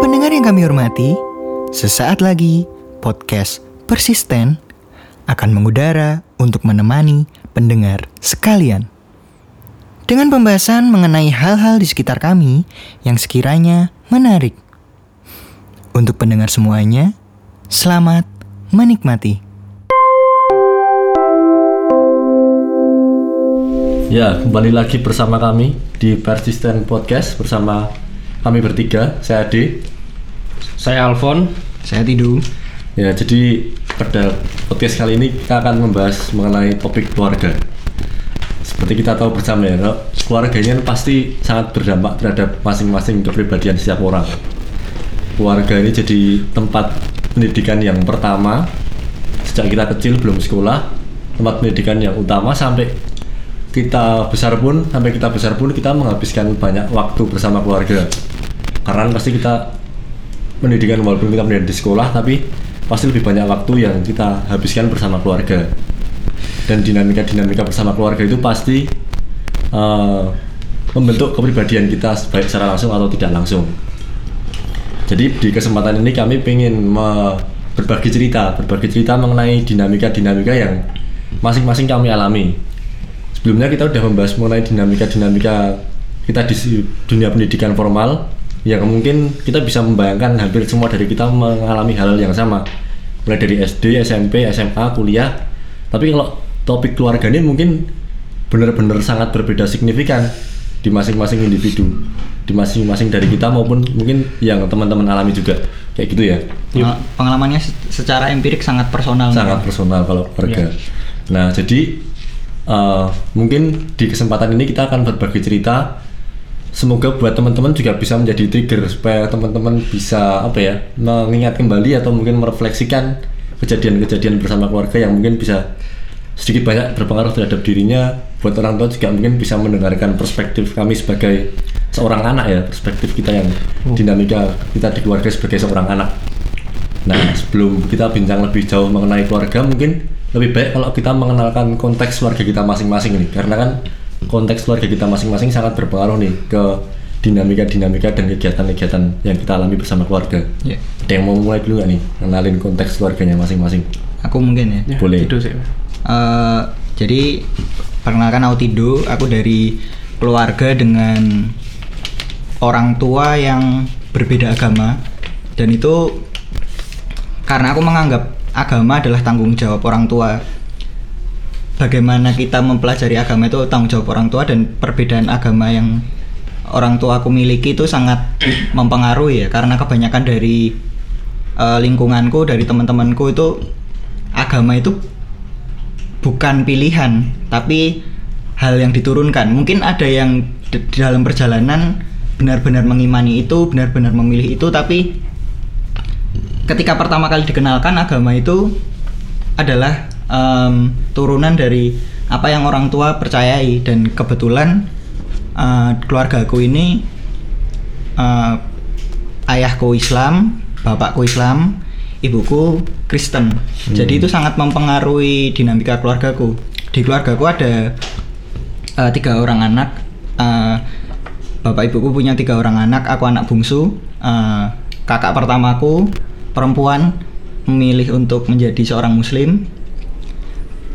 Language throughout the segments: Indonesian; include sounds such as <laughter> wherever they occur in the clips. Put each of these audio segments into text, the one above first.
Pendengar yang kami hormati, sesaat lagi podcast persisten akan mengudara untuk menemani pendengar sekalian. Dengan pembahasan mengenai hal-hal di sekitar kami yang sekiranya menarik. Untuk pendengar semuanya, selamat menikmati. Ya, kembali lagi bersama kami di Persisten Podcast bersama kami bertiga, saya Ade. Saya Alfon. Saya Tidu. Ya, jadi pada podcast kali ini kita akan membahas mengenai topik keluarga. Seperti kita tahu bersama ya, kalau keluarga ini kan pasti sangat berdampak terhadap masing-masing kepribadian setiap orang. Keluarga ini jadi tempat pendidikan yang pertama. Sejak kita kecil belum sekolah, tempat pendidikan yang utama sampai kita besar pun sampai kita besar pun kita menghabiskan banyak waktu bersama keluarga. Karena pasti kita pendidikan walaupun kita pendidikan di sekolah tapi pasti lebih banyak waktu yang kita habiskan bersama keluarga. Dan dinamika-dinamika bersama keluarga itu pasti uh, membentuk kepribadian kita baik secara langsung atau tidak langsung jadi di kesempatan ini kami ingin berbagi cerita berbagi cerita mengenai dinamika-dinamika yang masing-masing kami alami. Sebelumnya kita udah membahas mengenai dinamika-dinamika kita di dunia pendidikan formal yang mungkin kita bisa membayangkan hampir semua dari kita mengalami hal-hal yang sama. Mulai dari SD, SMP, SMA, kuliah. Tapi kalau topik keluarga ini mungkin benar-benar sangat berbeda signifikan di masing-masing individu di masing-masing dari kita maupun mungkin yang teman-teman alami juga kayak gitu ya Pengal- Pengalamannya se- secara empirik sangat personal. sangat personal kalau keluarga. Nah, jadi uh, mungkin di kesempatan ini kita akan berbagi cerita. Semoga buat teman-teman juga bisa menjadi trigger supaya teman-teman bisa apa ya mengingat kembali atau mungkin merefleksikan kejadian-kejadian bersama keluarga yang mungkin bisa sedikit banyak berpengaruh terhadap dirinya. Buat orang tua juga mungkin bisa mendengarkan perspektif kami sebagai seorang anak ya, perspektif kita yang dinamika kita di keluarga sebagai seorang anak. Nah, sebelum kita bincang lebih jauh mengenai keluarga, mungkin lebih baik kalau kita mengenalkan konteks keluarga kita masing-masing nih, karena kan konteks keluarga kita masing-masing sangat berpengaruh nih ke dinamika-dinamika dan kegiatan-kegiatan yang kita alami bersama keluarga. Ya. Ada yang mau mulai dulu nggak nih, kenalin konteks keluarganya masing-masing? Aku mungkin ya. Ya, Boleh. Itu sih. Eh, jadi perkenalkan Autido, aku dari keluarga dengan orang tua yang berbeda agama. Dan itu karena aku menganggap agama adalah tanggung jawab orang tua. Bagaimana kita mempelajari agama itu tanggung jawab orang tua dan perbedaan agama yang orang tua aku miliki itu sangat <clears throat> mempengaruhi ya. Karena kebanyakan dari eh, lingkunganku dari teman-temanku itu agama itu bukan pilihan tapi hal yang diturunkan. Mungkin ada yang di dalam perjalanan benar-benar mengimani itu benar-benar memilih itu tapi ketika pertama kali dikenalkan agama itu adalah em, turunan dari apa yang orang tua percayai. Dan kebetulan eh, keluargaku ini eh, ayahku Islam bapakku Islam ibuku Kristen. Jadi itu sangat mempengaruhi dinamika keluargaku. Di keluargaku ada eh, tiga orang anak. Eh, bapak ibuku punya tiga orang anak aku anak bungsu. Eh, kakak pertamaku perempuan memilih untuk menjadi seorang muslim.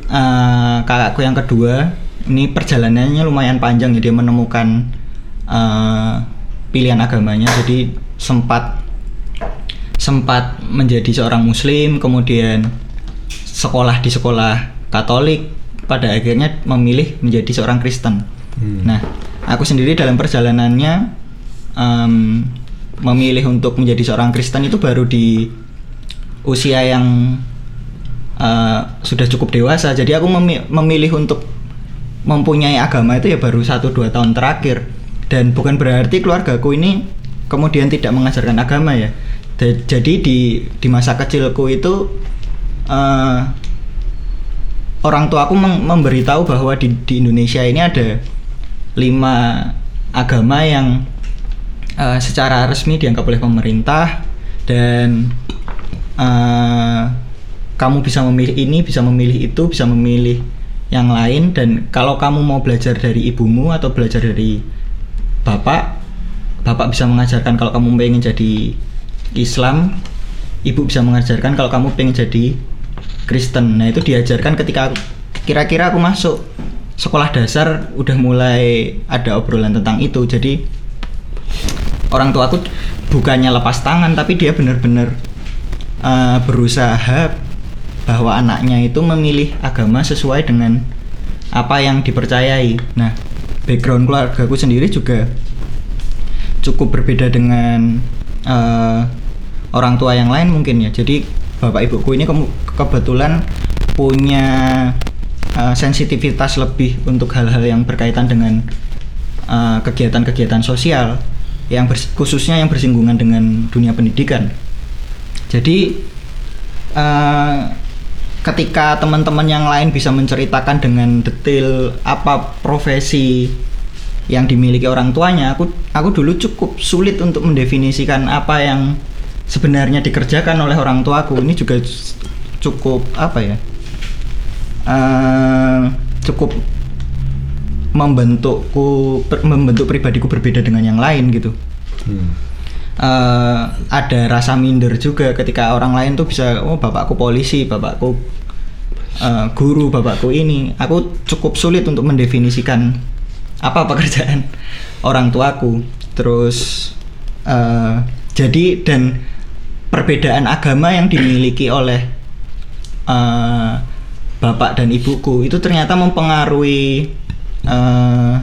Eh, kakakku yang kedua ini perjalanannya lumayan panjang ya dia menemukan eh, pilihan agamanya. Jadi sempat sempat menjadi seorang muslim kemudian sekolah di sekolah Katolik pada akhirnya memilih menjadi seorang Kristen. Nah aku sendiri dalam perjalanannya em, memilih untuk menjadi seorang Kristen itu baru di usia yang eh, sudah cukup dewasa. Jadi aku memi- memilih untuk mempunyai agama itu ya baru satu dua tahun terakhir. Dan bukan berarti keluargaku ini kemudian tidak mengajarkan agama ya Da- jadi di di masa kecilku itu eh, orang tua aku mem- memberitahu bahwa di di Indonesia ini ada lima agama yang eh, secara resmi dianggap oleh pemerintah dan eh, kamu bisa memilih ini bisa memilih itu bisa memilih yang lain dan kalau kamu mau belajar dari ibumu atau belajar dari bapak bapak bisa mengajarkan kalau kamu pengen jadi Islam ibu bisa mengajarkan kalau kamu pengen jadi Kristen nah itu diajarkan ketika aku- kira-kira aku masuk sekolah dasar udah mulai ada obrolan tentang itu jadi orang tua aku bukannya lepas tangan tapi dia benar-benar eh, berusaha bahwa anaknya itu memilih agama sesuai dengan apa yang dipercayai. Nah, background keluargaku sendiri juga cukup berbeda dengan eh, orang tua yang lain mungkin ya. Jadi bapak ibuku ini kemu- kebetulan punya eh, sensitivitas lebih untuk hal-hal yang berkaitan dengan eh, kegiatan-kegiatan sosial yang khususnya yang bersinggungan dengan dunia pendidikan. Jadi eh, ketika teman-teman yang lain bisa menceritakan dengan detail apa profesi yang dimiliki orang tuanya, aku aku dulu cukup sulit untuk mendefinisikan apa yang sebenarnya dikerjakan oleh orang tuaku. Ini juga cukup apa ya? eh, cukup membentukku per- membentuk pribadiku berbeda dengan yang lain gitu Hmm. eh, ada rasa minder juga ketika orang lain tuh bisa oh bapakku polisi bapakku eh, guru bapakku ini aku cukup sulit untuk mendefinisikan apa pekerjaan <laughs> orang tuaku terus eh, jadi dan perbedaan agama yang dimiliki oleh eh, bapak dan ibuku itu ternyata mempengaruhi eh,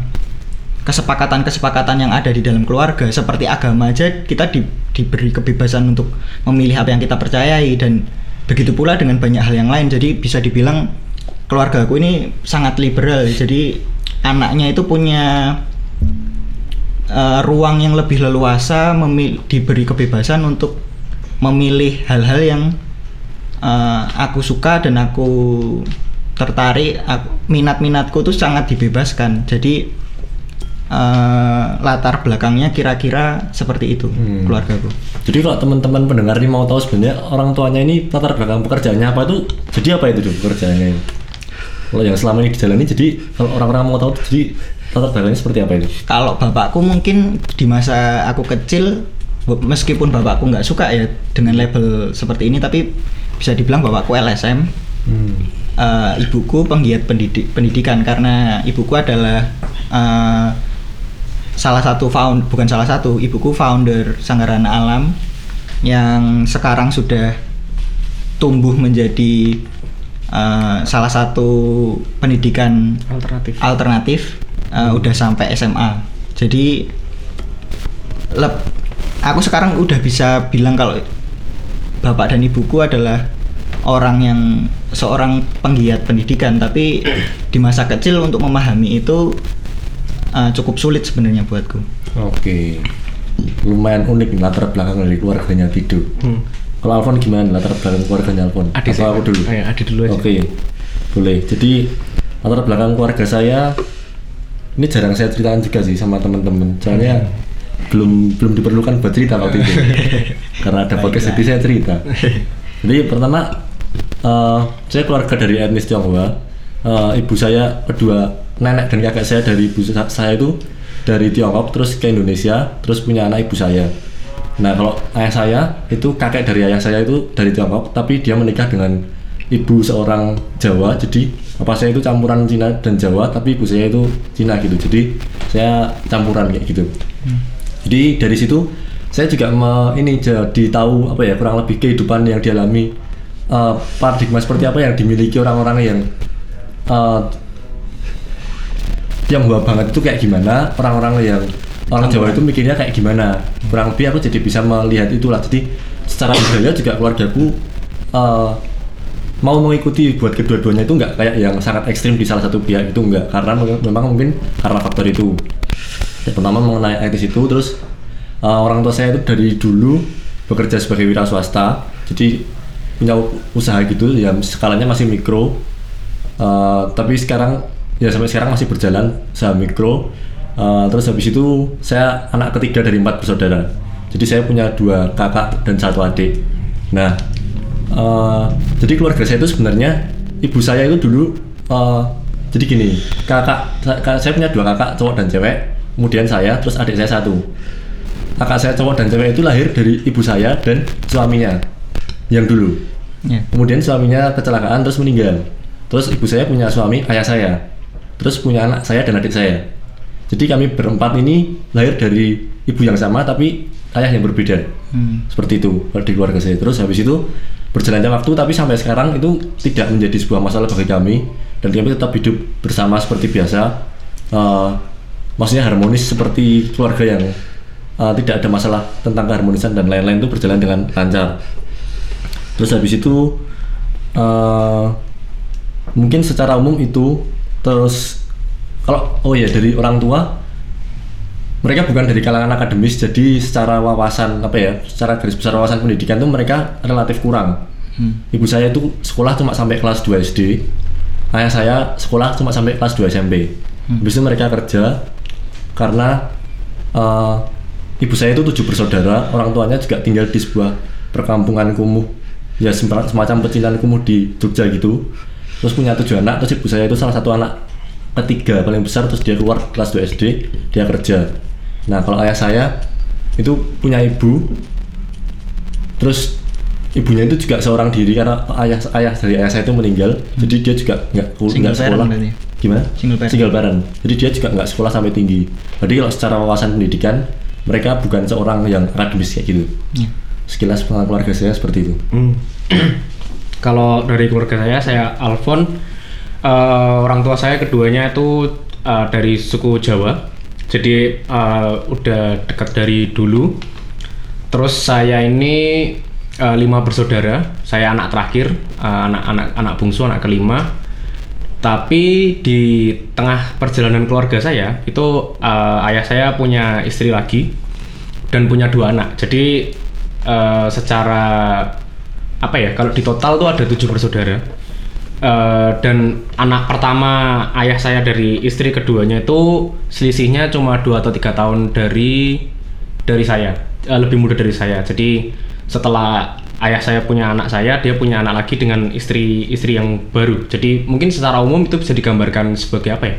kesepakatan-kesepakatan yang ada di dalam keluarga. Seperti agama aja kita di- diberi kebebasan untuk memilih apa yang kita percayai dan begitu pula dengan banyak hal yang lain. Jadi bisa dibilang keluarga aku ini sangat liberal. Jadi anaknya itu punya eh, ruang yang lebih leluasa diberi kebebasan untuk memilih hal-hal yang eh, aku suka dan aku tertarik aku- minat-minatku tuh sangat dibebaskan jadi eh, latar belakangnya kira-kira seperti itu Hmm. keluargaku Jadi kalau teman-teman pendengar ini mau tahu sebenarnya orang tuanya ini latar belakang pekerjaannya apa itu jadi apa itu tuh pekerjaannya? Kalau yang selama ini dijalani jadi kalau orang-orang mau tahu jadi latar belakangnya seperti apa itu? kalau bapakku mungkin di masa aku kecil meskipun bapakku nggak suka ya dengan label seperti ini tapi bisa dibilang bapakku LSM Hmm. eh, ibuku penggiat pendidik pendidikan karena ibuku adalah eh, salah satu found bukan salah satu ibuku founder Sanggarana Alam yang sekarang sudah tumbuh menjadi eh, salah satu pendidikan Alternatif. alternatif eh, udah sampai SMA jadi leb- aku sekarang udah bisa bilang kalau bapak dan ibuku adalah orang yang seorang penggiat pendidikan tapi di masa kecil untuk memahami itu eh, cukup sulit sebenarnya buatku Oke. Lumayan unik latar belakang dari keluarganya Tido. Hmm. Kalau Alfon gimana latar belakang keluarganya Alfon? Adik Atau saya. aku dulu? Oh ya, adik dulu aja. Oke, boleh. Jadi latar belakang keluarga saya ini jarang saya ceritakan juga sih sama teman-teman. Soalnya belum belum diperlukan buat cerita waktu itu. <laughs> Karena ada podcast jadi saya cerita. <laughs> Jadi pertama eh, saya keluarga dari etnis Tionghoa. Eh, ibu saya kedua nenek dan kakek saya dari ibu sa- saya itu dari Tiongkok terus ke Indonesia terus punya anak ibu saya. Nah kalau ayah saya itu kakek dari ayah saya itu dari Tiongkok tapi dia menikah dengan ibu seorang Jawa jadi bapak saya itu campuran Cina dan Jawa tapi ibu saya itu Cina gitu jadi saya campuran kayak gitu. Jadi dari situ saya juga me- ini jadi tahu apa ya kurang lebih kehidupan yang dialami eh, paradigma seperti apa yang dimiliki orang-orang yang eh, Tionghoa banget itu kayak gimana orang-orang yang orang Jawa itu mikirnya kayak gimana. Kurang lebih aku jadi bisa melihat itulah. Jadi secara budaya juga keluargaku eh, mau mengikuti buat kedua-duanya itu nggak kayak yang sangat ekstrim di salah satu pihak itu nggak. Karena mem- memang mungkin karena faktor itu yang pertama mengenai etis itu terus eh, orang tua saya itu dari dulu bekerja sebagai wira swasta. Jadi punya usaha gitu ya skalanya masih mikro. Eh, tapi sekarang ya sampai sekarang masih berjalan usaha mikro. Eh, terus habis itu saya anak ketiga dari empat bersaudara. Jadi saya punya dua kakak dan satu adik. Nah, eh, jadi keluarga saya itu sebenarnya ibu saya itu dulu eh, jadi gini, kakak sa- saya punya dua kakak cowok dan cewek, kemudian saya terus adik saya satu. Kakak saya cowok dan cewek itu lahir dari ibu saya dan suaminya yang dulu. Ya. Kemudian suaminya kecelakaan terus meninggal. Terus ibu saya punya suami ayah saya. Terus punya anak saya dan adik saya. Jadi kami berempat ini lahir dari ibu yang sama tapi ayah yang berbeda. Hmm. Seperti itu di keluarga saya. Terus habis itu berjalannya waktu tapi sampai sekarang itu tidak menjadi sebuah masalah bagi kami dan kami tetap hidup bersama seperti biasa. Eh, maksudnya harmonis seperti keluarga yang eh, tidak ada masalah tentang keharmonisan dan lain-lain itu berjalan dengan lancar. Terus habis itu eh, mungkin secara umum itu terus kalau oh ya dari orang tua mereka bukan dari kalangan akademis jadi secara wawasan apa ya secara garis besar wawasan pendidikan itu mereka relatif kurang Hmm. ibu saya itu sekolah cuma sampai kelas 2 SD ayah saya sekolah cuma sampai kelas 2 SMP habis itu mereka kerja karena eh, ibu saya itu tujuh bersaudara orang tuanya juga tinggal di sebuah perkampungan kumuh. Ya semacam semacam pecinan kumuh di Jogja gitu. Terus punya tujuh anak terus ibu saya itu salah satu anak ketiga paling besar terus dia keluar kelas 2 SD dia kerja. Nah kalau ayah saya itu punya ibu. Terus ibunya itu juga seorang diri karena ayah ayah dari ayah saya itu meninggal. Jadi dia juga nggak nggak sekolah parent berarti? gimana Single parent. jadi dia juga nggak sekolah sampai tinggi jadi kalau secara wawasan pendidikan mereka bukan seorang yang akademis kayak gitu Ya. sekilas pengalaman keluarga saya seperti itu <clears throat> Kalau dari keluarga saya, saya Alfon. Eh, orang tua saya keduanya itu eh, dari suku Jawa. Jadi eh, udah dekat dari dulu. Terus saya ini eh, lima bersaudara. Saya anak terakhir, eh, anak anak anak bungsu, anak kelima. Tapi di tengah perjalanan keluarga saya itu eh, ayah saya punya istri lagi dan punya dua anak. Jadi eh, secara apa ya? Kalau di total tuh ada tujuh bersaudara. Eh, dan anak pertama ayah saya dari istri keduanya itu selisihnya cuma dua atau tiga tahun dari dari saya Eh, lebih muda dari saya jadi setelah ayah saya punya anak saya dia punya anak lagi dengan istri istri yang baru. Jadi mungkin secara umum itu bisa digambarkan sebagai apa ya?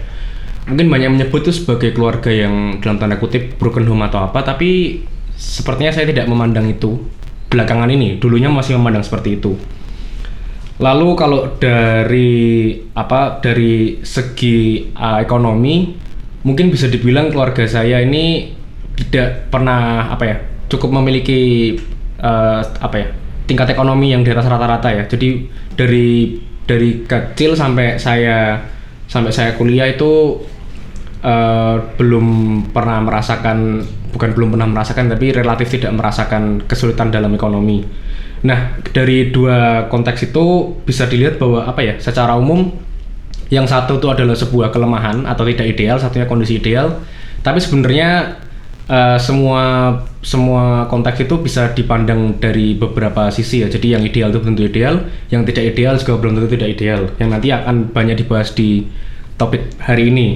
Mungkin banyak menyebut itu sebagai keluarga yang dalam tanda kutip broken home atau apa tapi sepertinya saya tidak memandang itu belakangan ini. Dulunya masih memandang seperti itu. Lalu kalau dari apa dari segi uh, ekonomi mungkin bisa dibilang keluarga saya ini tidak pernah apa ya cukup memiliki uh, apa ya tingkat ekonomi yang di atas rata-rata ya. Jadi dari dari kecil sampai saya sampai saya kuliah itu uh, belum pernah merasakan bukan belum pernah merasakan tapi relatif tidak merasakan kesulitan dalam ekonomi. Nah, dari dua konteks itu bisa dilihat bahwa apa ya, secara umum yang satu itu adalah sebuah kelemahan atau tidak ideal, satunya kondisi ideal. Tapi sebenarnya eh, semua semua konteks itu bisa dipandang dari beberapa sisi ya. Jadi yang ideal itu belum tentu ideal, yang tidak ideal juga belum tentu tidak ideal. Yang nanti akan banyak dibahas di topik hari ini.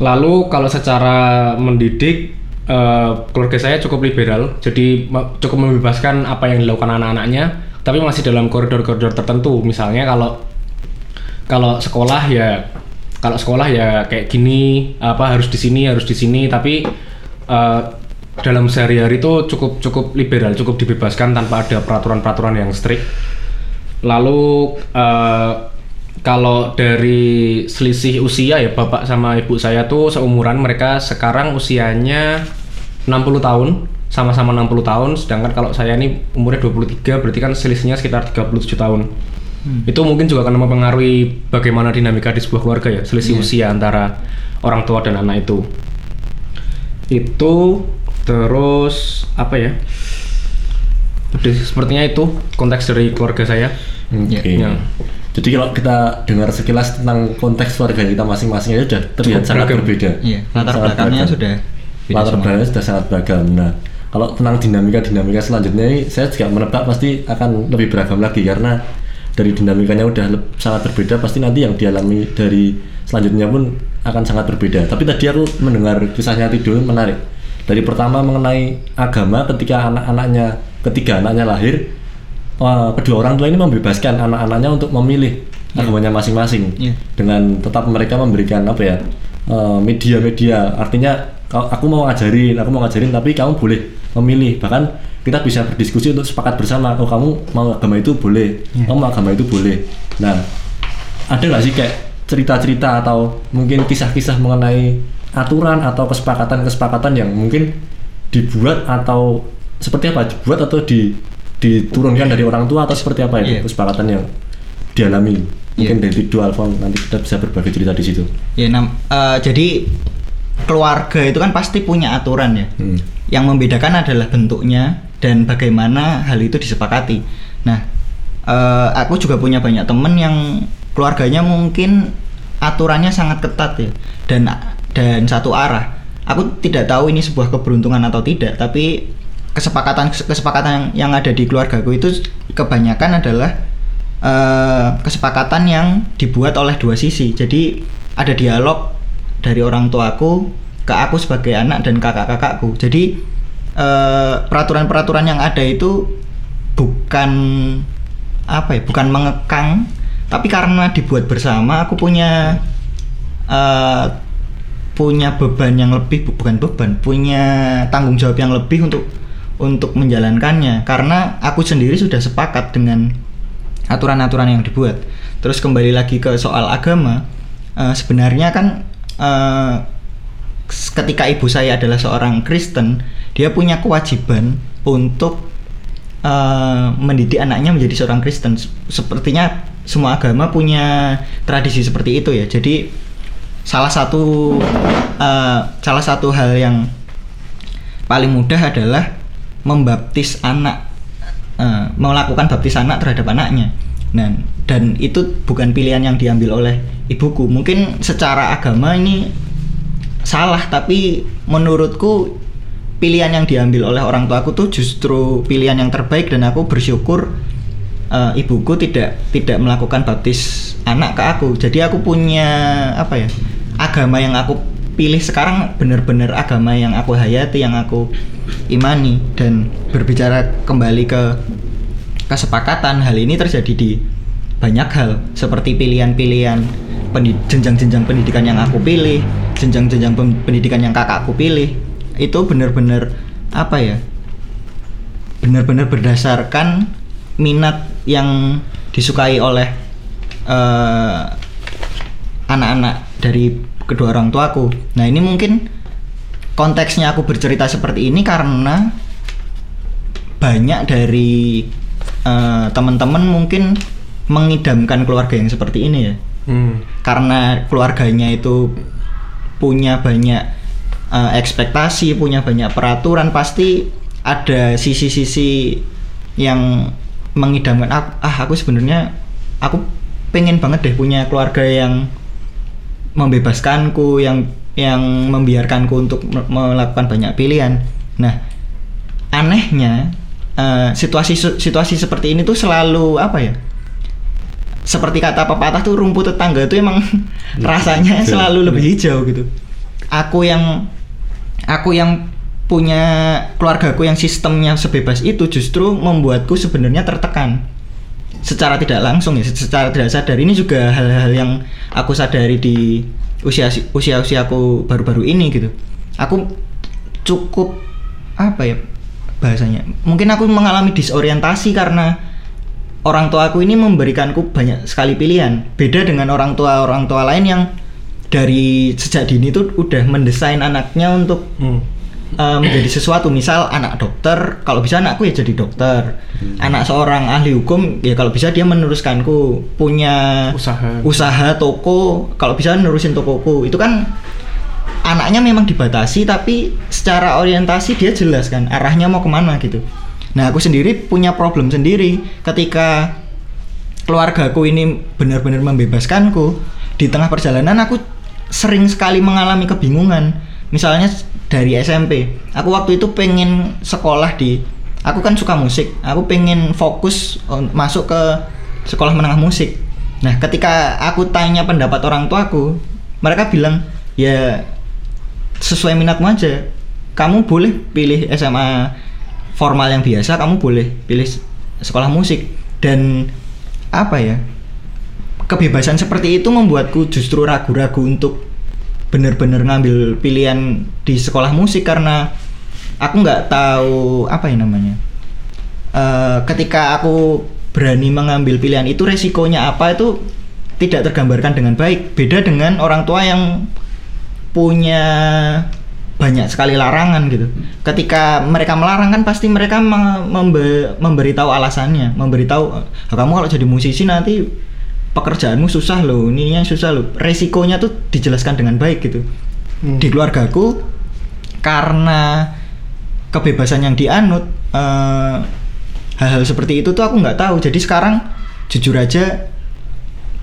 Lalu kalau secara mendidik eh, keluarga saya cukup liberal, jadi cukup membebaskan apa yang dilakukan anak-anaknya, tapi masih dalam koridor-koridor tertentu. Misalnya kalau kalau sekolah ya kalau sekolah ya kayak gini apa harus di sini harus di sini tapi eh, dalam sehari-hari itu cukup cukup liberal cukup dibebaskan tanpa ada peraturan-peraturan yang strict. Lalu eh, kalau dari selisih usia ya bapak sama ibu saya tuh seumuran mereka sekarang usianya 60 tahun sama-sama 60 tahun. Sedangkan kalau saya ini umurnya 23 berarti kan selisihnya sekitar 37 tahun. Itu mungkin juga akan mempengaruhi bagaimana dinamika di sebuah keluarga ya selisih usia antara orang tua dan anak itu itu terus apa ya Udah, sepertinya itu konteks dari keluarga saya Oke. Ya. Jadi kalau kita dengar sekilas tentang konteks keluarga kita masing-masing itu sudah terlihat Cukup sangat beragam. berbeda. Iya, latar Sangat belakangnya beragam. sudah beda latar semua. belakangnya sudah sangat beragam. Nah, kalau tentang dinamika-dinamika selanjutnya ini saya juga menebak pasti akan lebih beragam lagi karena dari dinamikanya udah sangat berbeda pasti nanti yang dialami dari selanjutnya pun akan sangat berbeda. Tapi tadi aku mendengar kisahnya Tido menarik Dari pertama mengenai agama ketika anak-anaknya ketiga anaknya lahir, eh, kedua orang tua ini membebaskan anak-anaknya untuk memilih agamanya masing-masing Iya. dengan tetap mereka memberikan apa ya eh, media-media. Artinya kalau aku mau ngajarin, aku mau ngajarin, tapi kamu boleh memilih. Bahkan kita bisa berdiskusi untuk sepakat bersama. Oh kamu mau agama itu boleh, kamu mau agama itu boleh. Nah ada nggak sih kayak cerita-cerita atau mungkin kisah-kisah mengenai aturan atau kesepakatan-kesepakatan yang mungkin dibuat atau seperti apa dibuat atau di diturunkan dari orang tua atau seperti apa itu Iya. kesepakatan yang dialami mungkin Iya. dari dua Alfon nanti kita bisa berbagi cerita di situ Ya, nam- eh, jadi keluarga itu kan pasti punya aturan ya. Hmm. Yang membedakan adalah bentuknya dan bagaimana hal itu disepakati. Nah, eh, aku juga punya banyak temen yang keluarganya mungkin aturannya sangat ketat ya dan dan satu arah. Aku tidak tahu ini sebuah keberuntungan atau tidak, tapi kesepakatan kesepakatan yang, ada di keluargaku itu kebanyakan adalah eh, kesepakatan yang dibuat oleh dua sisi. Jadi ada dialog dari orang tuaku ke aku sebagai anak dan kakak-kakakku. Jadi eh, peraturan-peraturan yang ada itu bukan apa ya, bukan mengekang, tapi karena dibuat bersama, aku punya eh, punya beban yang lebih, bu- bukan beban, punya tanggung jawab yang lebih untuk untuk menjalankannya. Karena aku sendiri sudah sepakat dengan aturan-aturan yang dibuat. Terus kembali lagi ke soal agama, eh, sebenarnya kan s- ketika ibu saya adalah seorang Kristen, dia punya kewajiban untuk eh, mendidik anaknya menjadi seorang Kristen. Sepertinya semua agama punya tradisi seperti itu ya. Jadi salah satu eh, salah satu hal yang paling mudah adalah membaptis anak eh, melakukan baptis anak terhadap anaknya. Nah, dan itu bukan pilihan yang diambil oleh ibuku. Mungkin secara agama ini salah, tapi menurutku pilihan yang diambil oleh orang tuaku tuh justru pilihan yang terbaik dan aku bersyukur eh, ibuku tidak tidak melakukan baptis anak ke aku. Jadi aku punya apa ya? agama yang aku pilih sekarang benar-benar agama yang aku hayati, yang aku imani dan berbicara kembali ke kesepakatan hal ini terjadi di banyak hal seperti pilihan-pilihan pendi- jenjang-jenjang pendidikan yang aku pilih, jenjang-jenjang pendidikan yang kakakku pilih itu benar-benar apa ya? Benar-benar berdasarkan minat yang disukai oleh eh, anak-anak dari kedua orang tuaku. Nah, ini mungkin konteksnya aku bercerita seperti ini karena banyak dari eh, teman-teman mungkin mengidamkan keluarga yang seperti ini ya. Hmm. Karena keluarganya itu punya banyak eh, ekspektasi, punya banyak peraturan, pasti ada sisi-sisi yang mengidamkan ah, ah aku sebenarnya aku pengen banget deh punya keluarga yang membebaskanku yang yang membiarkanku untuk me- melakukan banyak pilihan. Nah, anehnya eh, situasi situasi seperti ini tuh selalu apa ya? Seperti kata pepatah tuh rumput tetangga tuh emang <laughs> rasanya Hijau. selalu lebih hijau gitu. Aku yang aku yang punya keluargaku yang sistemnya sebebas itu justru membuatku sebenarnya tertekan. Secara tidak langsung ya secara tidak sadar. Ini juga hal-hal yang aku sadari di usia usia usiaku baru-baru ini gitu. Aku cukup apa ya bahasanya? Mungkin aku mengalami disorientasi karena orang tua aku ini memberikanku banyak sekali pilihan. Beda dengan orang tua orang tua lain yang dari sejak dini tuh udah mendesain anaknya untuk Hmm. eh, menjadi sesuatu. Misal anak dokter kalau bisa anakku ya jadi dokter. Anak seorang ahli hukum ya kalau bisa dia meneruskanku. Punya Usaha. usaha toko kalau bisa nerusin tokoku. Itu kan anaknya memang dibatasi tapi secara orientasi dia jelas kan arahnya mau ke mana gitu nah aku sendiri punya problem sendiri. Ketika keluargaku ini benar-benar membebaskanku di tengah perjalanan aku sering sekali mengalami kebingungan. Misalnya dari SMP aku waktu itu pengen sekolah di aku kan suka musik. Aku pengen fokus masuk ke sekolah menengah musik. Nah ketika aku tanya pendapat orang tuaku mereka bilang ya sesuai minatmu aja. Kamu boleh pilih SMA formal yang biasa kamu boleh pilih sekolah musik. Dan apa ya kebebasan seperti itu membuatku justru ragu-ragu untuk benar-benar ngambil pilihan di sekolah musik karena aku nggak tahu apa ya namanya. Eh, ketika aku berani mengambil pilihan itu resikonya apa itu tidak tergambarkan dengan baik. Beda dengan orang tua yang punya banyak sekali larangan gitu. Ketika mereka melarang kan pasti mereka me- membe- memberitahu alasannya memberitahu "Ah, kamu kalau jadi musisi nanti pekerjaanmu susah loh ininya susah loh. Resikonya tuh dijelaskan dengan baik gitu. Di keluargaku karena kebebasan yang dianut eh, hal-hal seperti itu tuh aku nggak tahu. Jadi sekarang jujur aja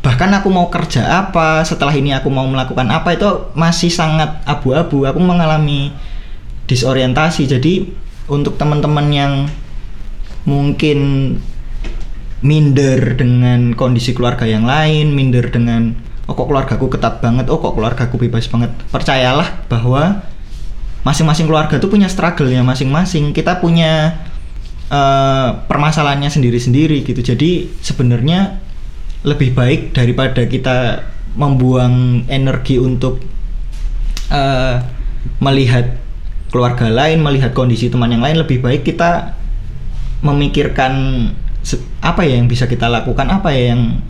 bahkan aku mau kerja apa setelah ini aku mau melakukan apa itu masih sangat abu-abu. Aku mengalami disorientasi. Jadi untuk teman-teman yang mungkin minder dengan kondisi keluarga yang lain minder dengan oh kok keluargaku ketat banget? Oh kok keluargaku bebas banget? Percayalah bahwa masing-masing keluarga tuh punya struggle-nya masing-masing. Kita punya eh, permasalahannya sendiri-sendiri gitu. Jadi sebenarnya lebih baik daripada kita membuang energi untuk eh, melihat keluarga lain melihat kondisi teman yang lain. Lebih baik kita memikirkan apa ya yang bisa kita lakukan apa ya yang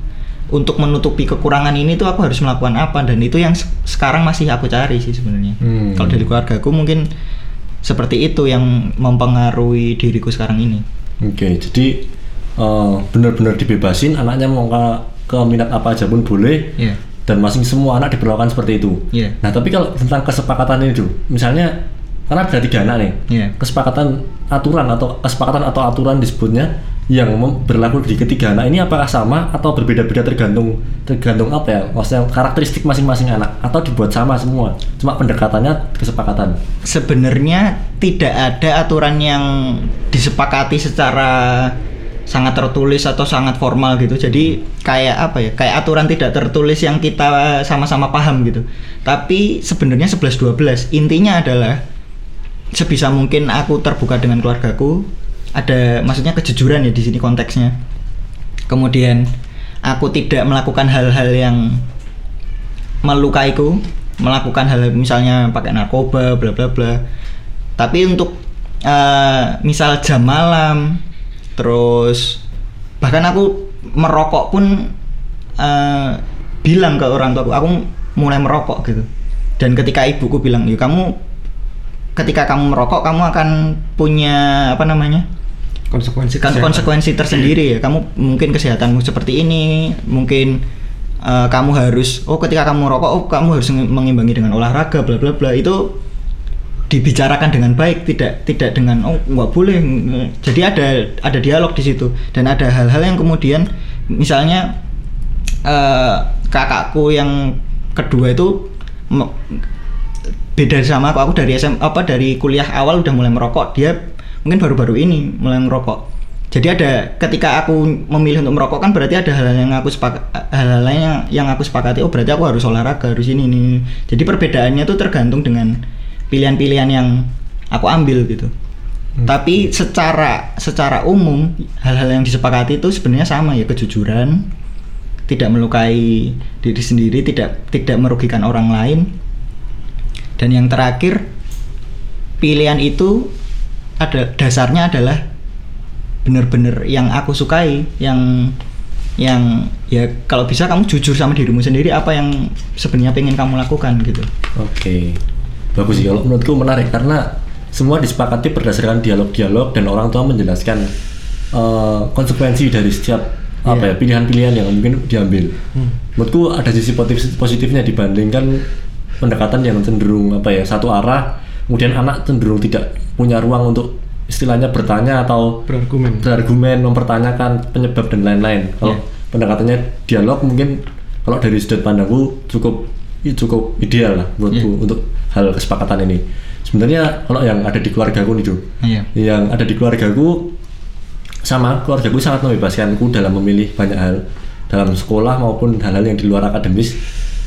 untuk menutupi kekurangan ini tuh aku harus melakukan apa. Dan itu yang se- sekarang masih aku cari sih sebenarnya. Hmm. kalau dari keluarga aku mungkin seperti itu yang mempengaruhi diriku sekarang ini. Oke, jadi eh, benar-benar dibebasin anaknya mau ke, ke minat apa aja pun boleh Iya. dan masing semua anak diperlakukan seperti itu. Iya. Nah, tapi kalau tentang kesepakatan ini tuh, misalnya karena ada tiga anak nih, Iya. kesepakatan aturan atau kesepakatan atau aturan disebutnya yang berlaku di ketiga anak ini apakah sama atau berbeda-beda tergantung tergantung apa ya maksudnya karakteristik masing-masing anak atau dibuat sama semua cuma pendekatannya kesepakatan sebenarnya tidak ada aturan yang disepakati secara sangat tertulis atau sangat formal gitu. Jadi kayak apa ya? Kayak aturan tidak tertulis yang kita sama-sama paham gitu. Tapi sebenarnya 11 12. Intinya adalah sebisa mungkin aku terbuka dengan keluargaku. Ada maksudnya kejujuran ya di sini konteksnya. Kemudian aku tidak melakukan hal-hal yang melukaiku melakukan hal misalnya pakai narkoba bla bla bla tapi untuk eh, misal jam malam terus bahkan aku merokok pun eh, bilang ke orang tua aku mulai merokok gitu. Dan ketika ibuku bilang ya kamu ketika kamu merokok kamu akan punya apa namanya konsekuensi kan konsekuensi tersendiri ya. Kamu mungkin kesehatanmu seperti ini mungkin eh, kamu harus oh ketika kamu merokok oh kamu harus mengimbangi dengan olahraga bla bla bla itu dibicarakan dengan baik tidak tidak dengan oh nggak boleh. Jadi ada ada dialog di situ. Dan ada hal-hal yang kemudian misalnya eh, kakakku yang kedua itu beda sama aku. Aku dari SM apa dari kuliah awal udah mulai merokok. Dia mungkin baru-baru ini mulai merokok. Jadi ada ketika aku memilih untuk merokok kan berarti ada hal-hal yang aku sepakat hal-hal lain yang, yang aku sepakati. Oh berarti aku harus olahraga harus ini ini. jadi perbedaannya tuh tergantung dengan pilihan-pilihan yang aku ambil gitu. Tapi secara secara umum hal-hal yang disepakati itu sebenarnya sama ya kejujuran tidak melukai diri sendiri tidak tidak merugikan orang lain. Dan yang terakhir pilihan itu ada dasarnya adalah benar-benar yang aku sukai yang yang ya kalau bisa kamu jujur sama dirimu sendiri apa yang sebenarnya pengen kamu lakukan gitu. Oke, bagus sih kalau menurutku menarik karena semua disepakati berdasarkan dialog-dialog dan orang tua menjelaskan eh, konsekuensi dari setiap apa Iya. ya pilihan-pilihan yang mungkin diambil. Menurutku ada sisi positif positifnya dibandingkan pendekatan yang cenderung apa ya satu arah, kemudian anak cenderung tidak punya ruang untuk istilahnya bertanya atau berargumen berargumen mempertanyakan penyebab dan lain-lain. Kalau Iya. pendekatannya dialog mungkin kalau dari sudut pandangku cukup cukup ideal lah menurutku untuk hal kesepakatan ini. Sebenarnya kalau yang ada di keluargaku nih tuh, Iya. yang ada di keluargaku sama keluargaku sangat membebaskanku dalam memilih banyak hal dalam sekolah maupun hal-hal yang di luar akademis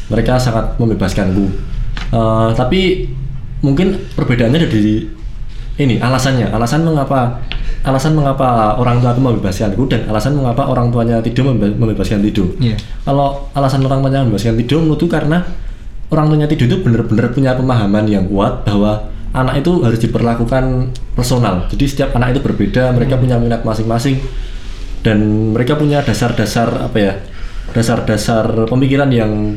mereka sangat membebaskanku Eh, tapi mungkin perbedaannya ada di ini alasannya alasan mengapa alasan mengapa orang tua aku membebaskanku dan alasan mengapa orang tuanya Tido membe- membebaskan Tido Iya. kalau alasan orang tuanya membebaskan Tido menurutku karena orang tuanya Tido itu benar-benar punya pemahaman yang kuat bahwa anak itu harus diperlakukan personal. Jadi setiap anak itu berbeda mereka punya minat masing-masing dan mereka punya dasar-dasar apa ya dasar-dasar pemikiran yang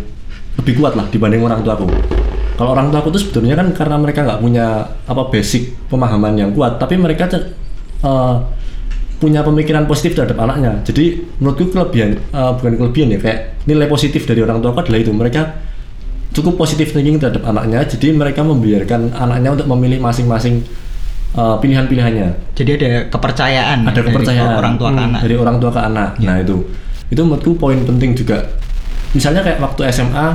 lebih kuat lah dibanding orang tuaku. Kalau orang tuaku itu sebetulnya kan karena mereka nggak punya apa basic pemahaman yang kuat tapi mereka eh, punya pemikiran positif terhadap anaknya. Jadi menurutku kelebihan eh, bukan kelebihan ya kayak nilai positif dari orang tuaku adalah itu. Mereka cukup positif thinking terhadap anaknya jadi mereka membiarkan anaknya untuk memilih masing-masing eh, pilihan-pilihannya. Jadi ada kepercayaan ada dari kepercayaan. orang tua ke Hmm, anak. dari orang tua ke anak. Nah itu. Itu menurutku poin penting juga. Misalnya kayak waktu SMA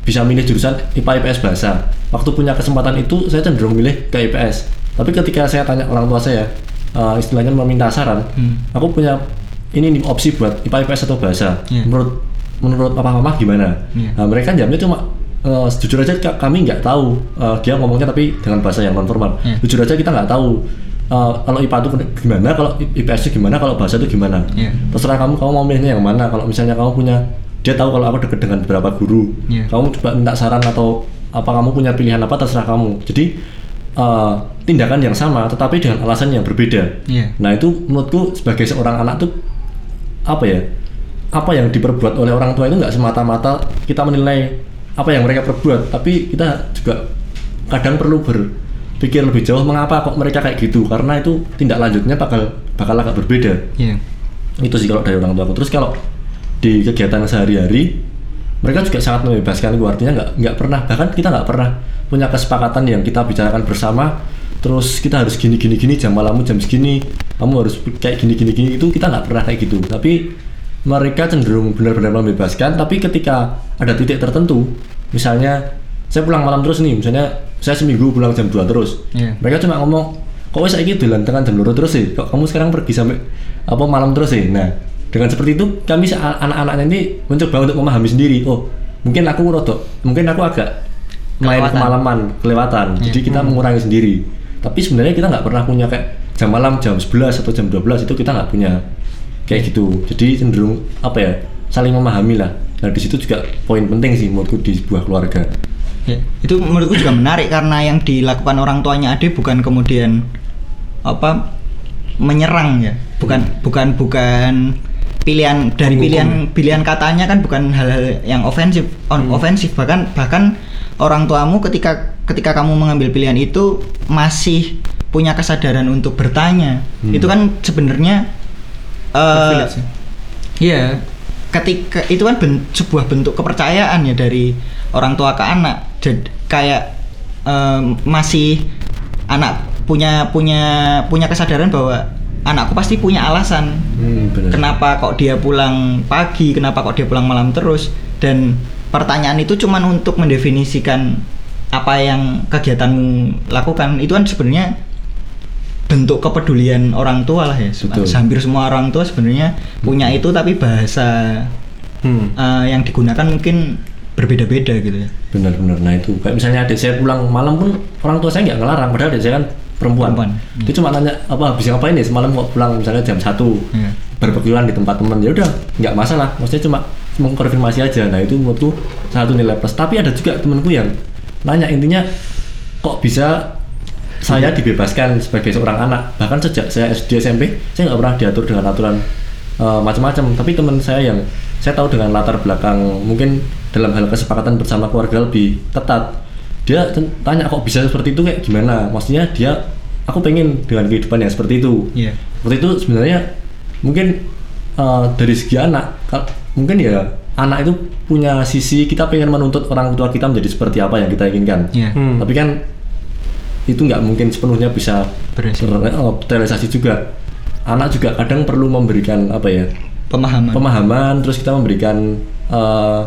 bisa milih jurusan IPA IPS bahasa. Waktu punya kesempatan itu saya cenderung milih ke IPS tapi ketika saya tanya orang tua saya eh, istilahnya meminta saran Hmm. aku punya ini nih opsi buat IPA IPS atau bahasa. Iya. menurut menurut papa mama gimana Iya. nah, mereka jawabnya cuma eh, jujur aja ka- kami nggak tahu Eh, dia ngomongnya tapi dengan bahasa yang non formal Iya. jujur aja kita nggak tahu eh, kalau IPA itu gimana kalau IPS itu gimana kalau bahasa itu gimana Iya. terserah kamu kamu mau milihnya yang mana kalau misalnya kamu punya dia tahu kalau aku deket dengan beberapa guru Iya. kamu coba minta saran atau apa kamu punya pilihan apa terserah kamu jadi eh, tindakan yang sama tetapi dengan alasan yang berbeda Iya. nah itu menurutku sebagai seorang anak tuh apa ya apa yang diperbuat oleh orang tua itu nggak semata-mata kita menilai apa yang mereka perbuat tapi kita juga kadang perlu berpikir lebih jauh mengapa kok mereka kayak gitu? Karena itu tindak lanjutnya bakal bakal agak berbeda. Iya. itu sih kalau dari orang tua aku terus kalau di kegiatan sehari-hari mereka juga sangat membebaskan gue artinya nggak nggak pernah bahkan kita nggak pernah punya kesepakatan yang kita bicarakan bersama. Terus kita harus gini gini gini jam malammu jam segini kamu harus kayak gini gini gini itu kita nggak pernah kayak gitu. Tapi mereka cenderung benar-benar membebaskan tapi ketika ada titik tertentu misalnya saya pulang malam terus nih misalnya saya seminggu pulang jam 2 terus Iya. mereka cuma ngomong kok wes saiki dolan tekan jam loro terus sih kok kamu sekarang pergi sampai apa malam terus sih nah dengan seperti itu kami se- anak-anaknya ini mencoba untuk memahami sendiri oh mungkin aku rodok mungkin aku agak main Kelewatan. kemalaman kelewatan Iya. jadi kita mengurangi sendiri tapi sebenarnya kita nggak pernah punya kayak jam malam jam 11 atau jam 12 itu kita nggak punya kayak gitu. Jadi cenderung apa ya saling memahami lah. Nah di situ juga poin penting sih menurutku di sebuah keluarga. Ya, itu menurutku juga menarik karena yang dilakukan orang tuanya Ade bukan kemudian apa menyerang ya, bukan bukan bukan pilihan dari pilihan pilihan katanya kan bukan hal-hal yang ofensif, on ofensif. Bahkan bahkan orang tuamu ketika ketika kamu mengambil pilihan itu masih punya kesadaran untuk bertanya. Hmm. Itu kan sebenarnya ya? Iya, ketika itu kan ben- sebuah bentuk kepercayaan ya dari orang tua ke anak. Jadi kayak em, masih anak punya punya punya kesadaran bahwa anakku pasti punya alasan hmm, kenapa kok dia pulang pagi, kenapa kok dia pulang malam terus dan pertanyaan itu cuman untuk mendefinisikan apa yang kegiatanmu lakukan itu kan sebenarnya bentuk kepedulian orang tua lah ya. Betul. hampir semua orang tua sebenarnya punya itu tapi bahasa Hmm. eh, yang digunakan mungkin berbeda-beda gitu ya. Benar-benar nah itu kayak misalnya adik saya pulang malam pun orang tua saya nggak ngelarang. Padahal adik saya kan perempuan, Perempuan, dia cuma nanya apa habis ngapain ya semalam kok pulang? Misalnya jam satu. Iya. berbekulan di tempat teman. Ya udah nggak masalah. Maksudnya cuma mengkonfirmasi aja. Nah itu menurutku satu nilai plus. Tapi ada juga temanku yang nanya intinya kok bisa saya dibebaskan sebagai seorang anak. Bahkan sejak saya SD SMP saya nggak pernah diatur dengan aturan eh, macam-macam. Tapi teman saya yang saya tahu dengan latar belakang mungkin dalam hal kesepakatan bersama keluarga lebih ketat. Dia tanya kok bisa seperti itu? Kayak gimana? Maksudnya dia aku pengen dengan kehidupan yang seperti itu. Iya. seperti itu sebenarnya mungkin eh, dari segi anak mungkin ya anak itu punya sisi kita pengen menuntut orang tua kita menjadi seperti apa yang kita inginkan. Iya. Hmm. tapi kan itu nggak mungkin sepenuhnya bisa Berhasil. ter- eh, terrealisasi juga. Anak juga kadang perlu memberikan apa ya pemahaman. pemahaman terus kita memberikan eh,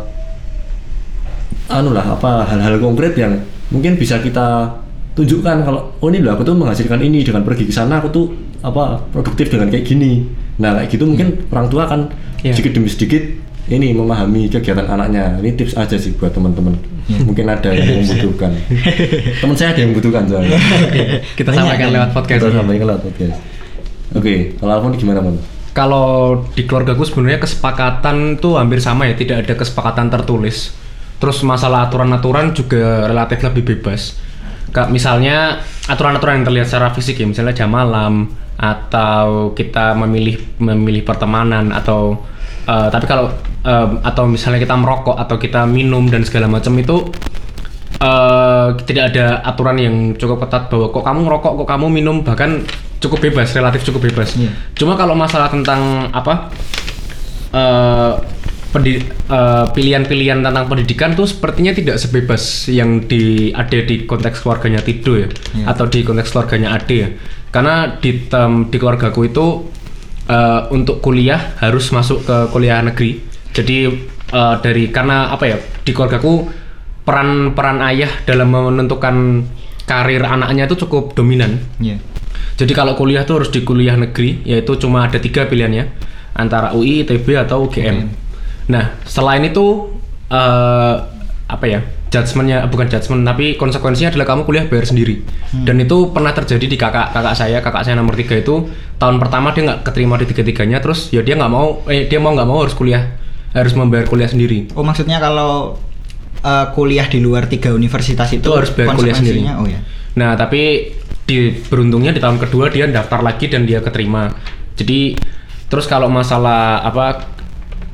anu lah apa hal-hal konkret yang mungkin bisa kita tunjukkan kalau oh ini loh aku tuh menghasilkan ini dengan pergi ke sana aku tuh apa produktif dengan kayak gini. Nah kayak gitu mungkin orang tua akan Iya. sedikit demi sedikit ini memahami kegiatan anaknya. Ini tips aja sih buat teman-teman Mungkin ada yang <laughs> membutuhkan. Teman saya ada yang membutuhkan soalnya. Kita sampaikan lewat podcast. Kita sampaikan lewat podcast. Oke, kalau Alfon gimana, Mon? Kalau di keluargaku sebenarnya kesepakatan tuh hampir sama ya, tidak ada kesepakatan tertulis. Terus masalah aturan-aturan juga relatif lebih bebas. Kayak misalnya aturan-aturan yang terlihat secara fisik ya, misalnya jam malam atau kita memilih memilih pertemanan atau eh, tapi kalau eh, atau misalnya kita merokok atau kita minum dan segala macam itu eh tidak ada aturan yang cukup ketat bahwa kok kamu ngerokok, kok kamu minum bahkan cukup bebas, relatif cukup bebas. Iya. Cuma kalau masalah tentang apa eh eh, pilihan-pilihan tentang pendidikan tuh sepertinya tidak sebebas yang di ada di konteks keluarganya Tido ya Iya. atau di konteks keluarganya Ade ya. Karena di tem- di keluargaku itu eh, untuk kuliah harus masuk ke kuliah negeri. Jadi eh, dari karena apa ya di keluargaku peran peran ayah dalam menentukan karir anaknya itu cukup dominan. Iya. Jadi kalau kuliah tuh harus di kuliah negeri, yaitu cuma ada tiga pilihannya antara UI, ITB atau UGM. Nah selain itu eh, apa ya judgementnya bukan judgement tapi konsekuensinya adalah kamu kuliah bayar sendiri. Dan itu pernah terjadi di kakak kakak saya, kakak saya nomor tiga itu tahun pertama dia nggak keterima di tiga tiganya, terus ya dia nggak mau, eh dia mau nggak mau harus kuliah, harus membayar kuliah sendiri. Oh maksudnya kalau eh, kuliah di luar tiga universitas itu, Itu harus bayar kuliah sendiri. Oh ya. Nah, tapi di beruntungnya di tahun kedua dia daftar lagi dan dia keterima. Jadi terus kalau masalah apa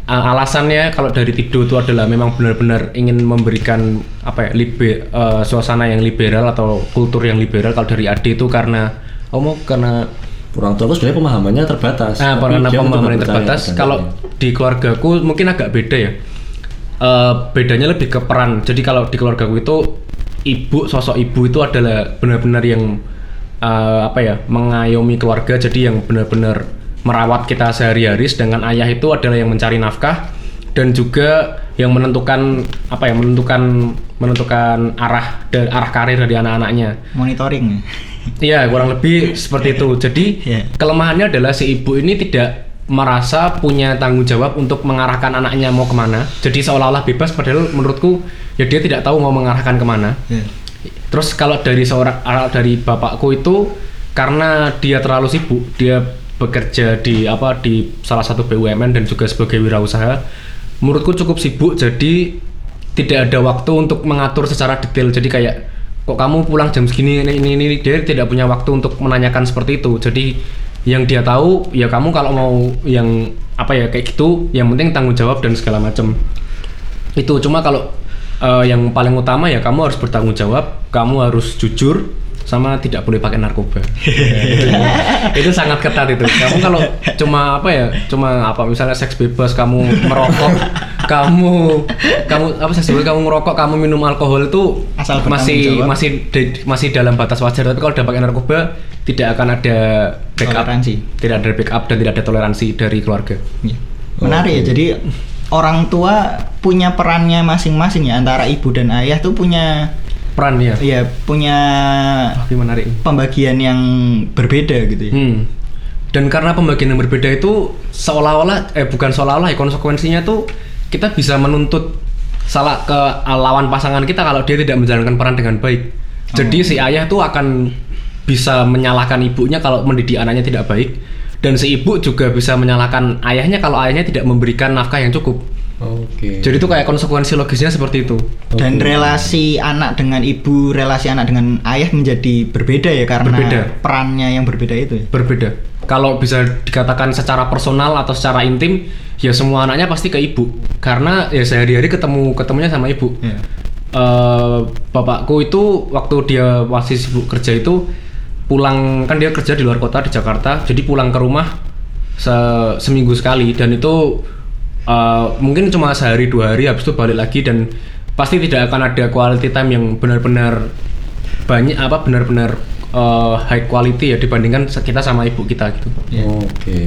alasannya kalau dari Tido itu adalah memang benar-benar ingin memberikan apa ya libe, eh, suasana yang liberal atau kultur yang liberal kalau dari Ade itu karena oh mau karena Orang tua aku sebenarnya pemahamannya terbatas. Nah, karena dia pemahaman mencoba yang percaya terbatas, kalau di keluargaku mungkin agak beda ya. Eh, bedanya lebih ke peran. Jadi kalau di keluargaku itu ibu, sosok ibu itu adalah benar-benar yang eh, apa ya, mengayomi keluarga. Jadi yang benar-benar merawat kita sehari-hari. Sedangkan ayah itu adalah yang mencari nafkah dan juga yang menentukan apa ya, menentukan menentukan arah dan arah karir dari anak-anaknya. Monitoring. Iya, kurang lebih seperti itu. Jadi Iya. kelemahannya adalah si ibu ini tidak merasa punya tanggung jawab untuk mengarahkan anaknya mau ke mana. Jadi seolah-olah bebas, padahal menurutku ya dia tidak tahu mau mengarahkan ke mana. Iya. Terus kalau dari seorang ah, dari bapakku itu karena dia terlalu sibuk, dia bekerja di apa di salah satu BUMN dan juga sebagai wirausaha. Menurutku cukup sibuk jadi tidak ada waktu untuk mengatur secara detail. Jadi kayak kok kamu pulang jam segini ini ini, ini dia tidak punya waktu untuk menanyakan seperti itu. Jadi yang dia tahu ya kamu kalau mau yang apa ya kayak gitu, yang penting tanggung jawab dan segala macam itu cuma kalau eh, yang paling utama ya kamu harus bertanggung jawab kamu harus jujur sama tidak boleh pakai narkoba. <laughs> Itu sangat ketat itu. Kamu kalau cuma apa ya cuma apa misalnya seks bebas kamu merokok <laughs> kamu kamu apa seks bebas kamu ngerokok kamu minum alkohol itu Asal masih masih di- masih dalam batas wajar. Tapi kalau udah pakai narkoba tidak akan ada backup. Toleransi. tidak ada backup dan tidak ada toleransi dari keluarga. Iya. Menarik ya. Jadi orang tua punya perannya masing-masing ya antara ibu dan ayah tuh punya peran ya ya punya Tapi menarik pembagian yang berbeda gitu ya. Hmm. Dan karena pembagian yang berbeda itu seolah-olah eh bukan seolah-olah ya konsekuensinya tuh kita bisa menuntut salah ke lawan pasangan kita kalau dia tidak menjalankan peran dengan baik. Jadi si ayah tuh akan bisa menyalahkan ibunya kalau mendidik anaknya tidak baik dan si ibu juga bisa menyalahkan ayahnya kalau ayahnya tidak memberikan nafkah yang cukup. Oke. Jadi itu kayak konsekuensi logisnya seperti itu. Dan relasi anak dengan ibu, relasi anak dengan ayah menjadi berbeda ya karena Berbeda. perannya yang berbeda itu ya. berbeda. Kalau bisa dikatakan secara personal atau secara intim, ya semua anaknya pasti ke ibu. Karena ya sehari-hari ketemu ketemunya sama ibu. Iya. Eh, bapakku itu waktu dia masih sibuk kerja itu pulang kan dia kerja di luar kota di Jakarta, jadi pulang ke rumah se- seminggu sekali dan itu eh, mungkin cuma sehari dua hari habis itu balik lagi dan pasti tidak akan ada quality time yang benar-benar banyak apa benar-benar eh, high quality ya dibandingkan kita sama ibu kita gitu. Iya. Oke.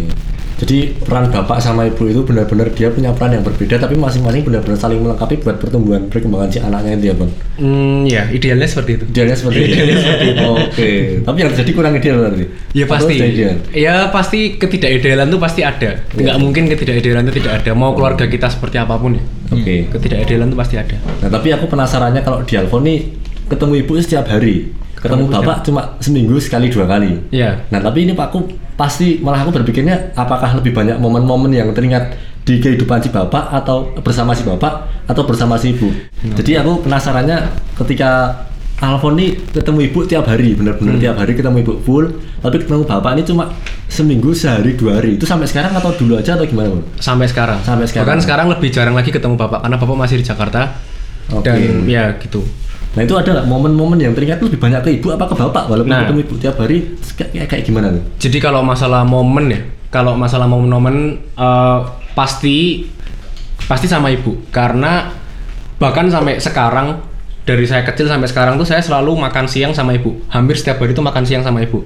Jadi peran bapak sama ibu itu benar-benar dia punya peran yang berbeda tapi masing-masing benar-benar saling melengkapi buat pertumbuhan perkembangan si anaknya itu ya bang. Hmm, ya idealnya seperti itu. Idealnya seperti itu. <laughs> Oke. Tapi yang terjadi kurang ideal berarti. Ya pasti. ideal? Ya pasti ketidakidealan tuh pasti ada. Nggak mungkin ketidakidealan itu tidak ada. Mau keluarga kita seperti apa pun ya. Oke. Ketidakidealan itu pasti ada. Nah tapi aku penasarannya kalau di Alfon nih ketemu ibu setiap hari, ketemu bapak cuma seminggu sekali dua kali. Iya. Nah tapi ini Pak aku pasti malah aku berpikirnya apakah lebih banyak momen-momen yang teringat di kehidupan si bapak atau bersama si bapak atau bersama si ibu. Jadi aku penasarannya ketika Alfon nih ketemu ibu tiap hari, benar-benar tiap hari ketemu ibu full, tapi ketemu bapak ini cuma seminggu sehari dua hari. Itu sampai sekarang atau dulu aja atau gimana Bang? Sampai sekarang. Sampai sekarang. Bahkan sekarang lebih jarang lagi ketemu bapak karena bapak masih di Jakarta. Oke. Dan ya gitu. Nah itu ada nggak momen-momen yang teringat lebih banyak ke ibu apa ke bapak walaupun Nah. ketemu ibu tiap hari kayak, kayak gimana tuh? Jadi kalau masalah momen ya, kalau masalah momen-momen eh, pasti pasti sama ibu karena bahkan sampai sekarang dari saya kecil sampai sekarang tuh saya selalu makan siang sama ibu. Hampir setiap hari tuh makan siang sama ibu.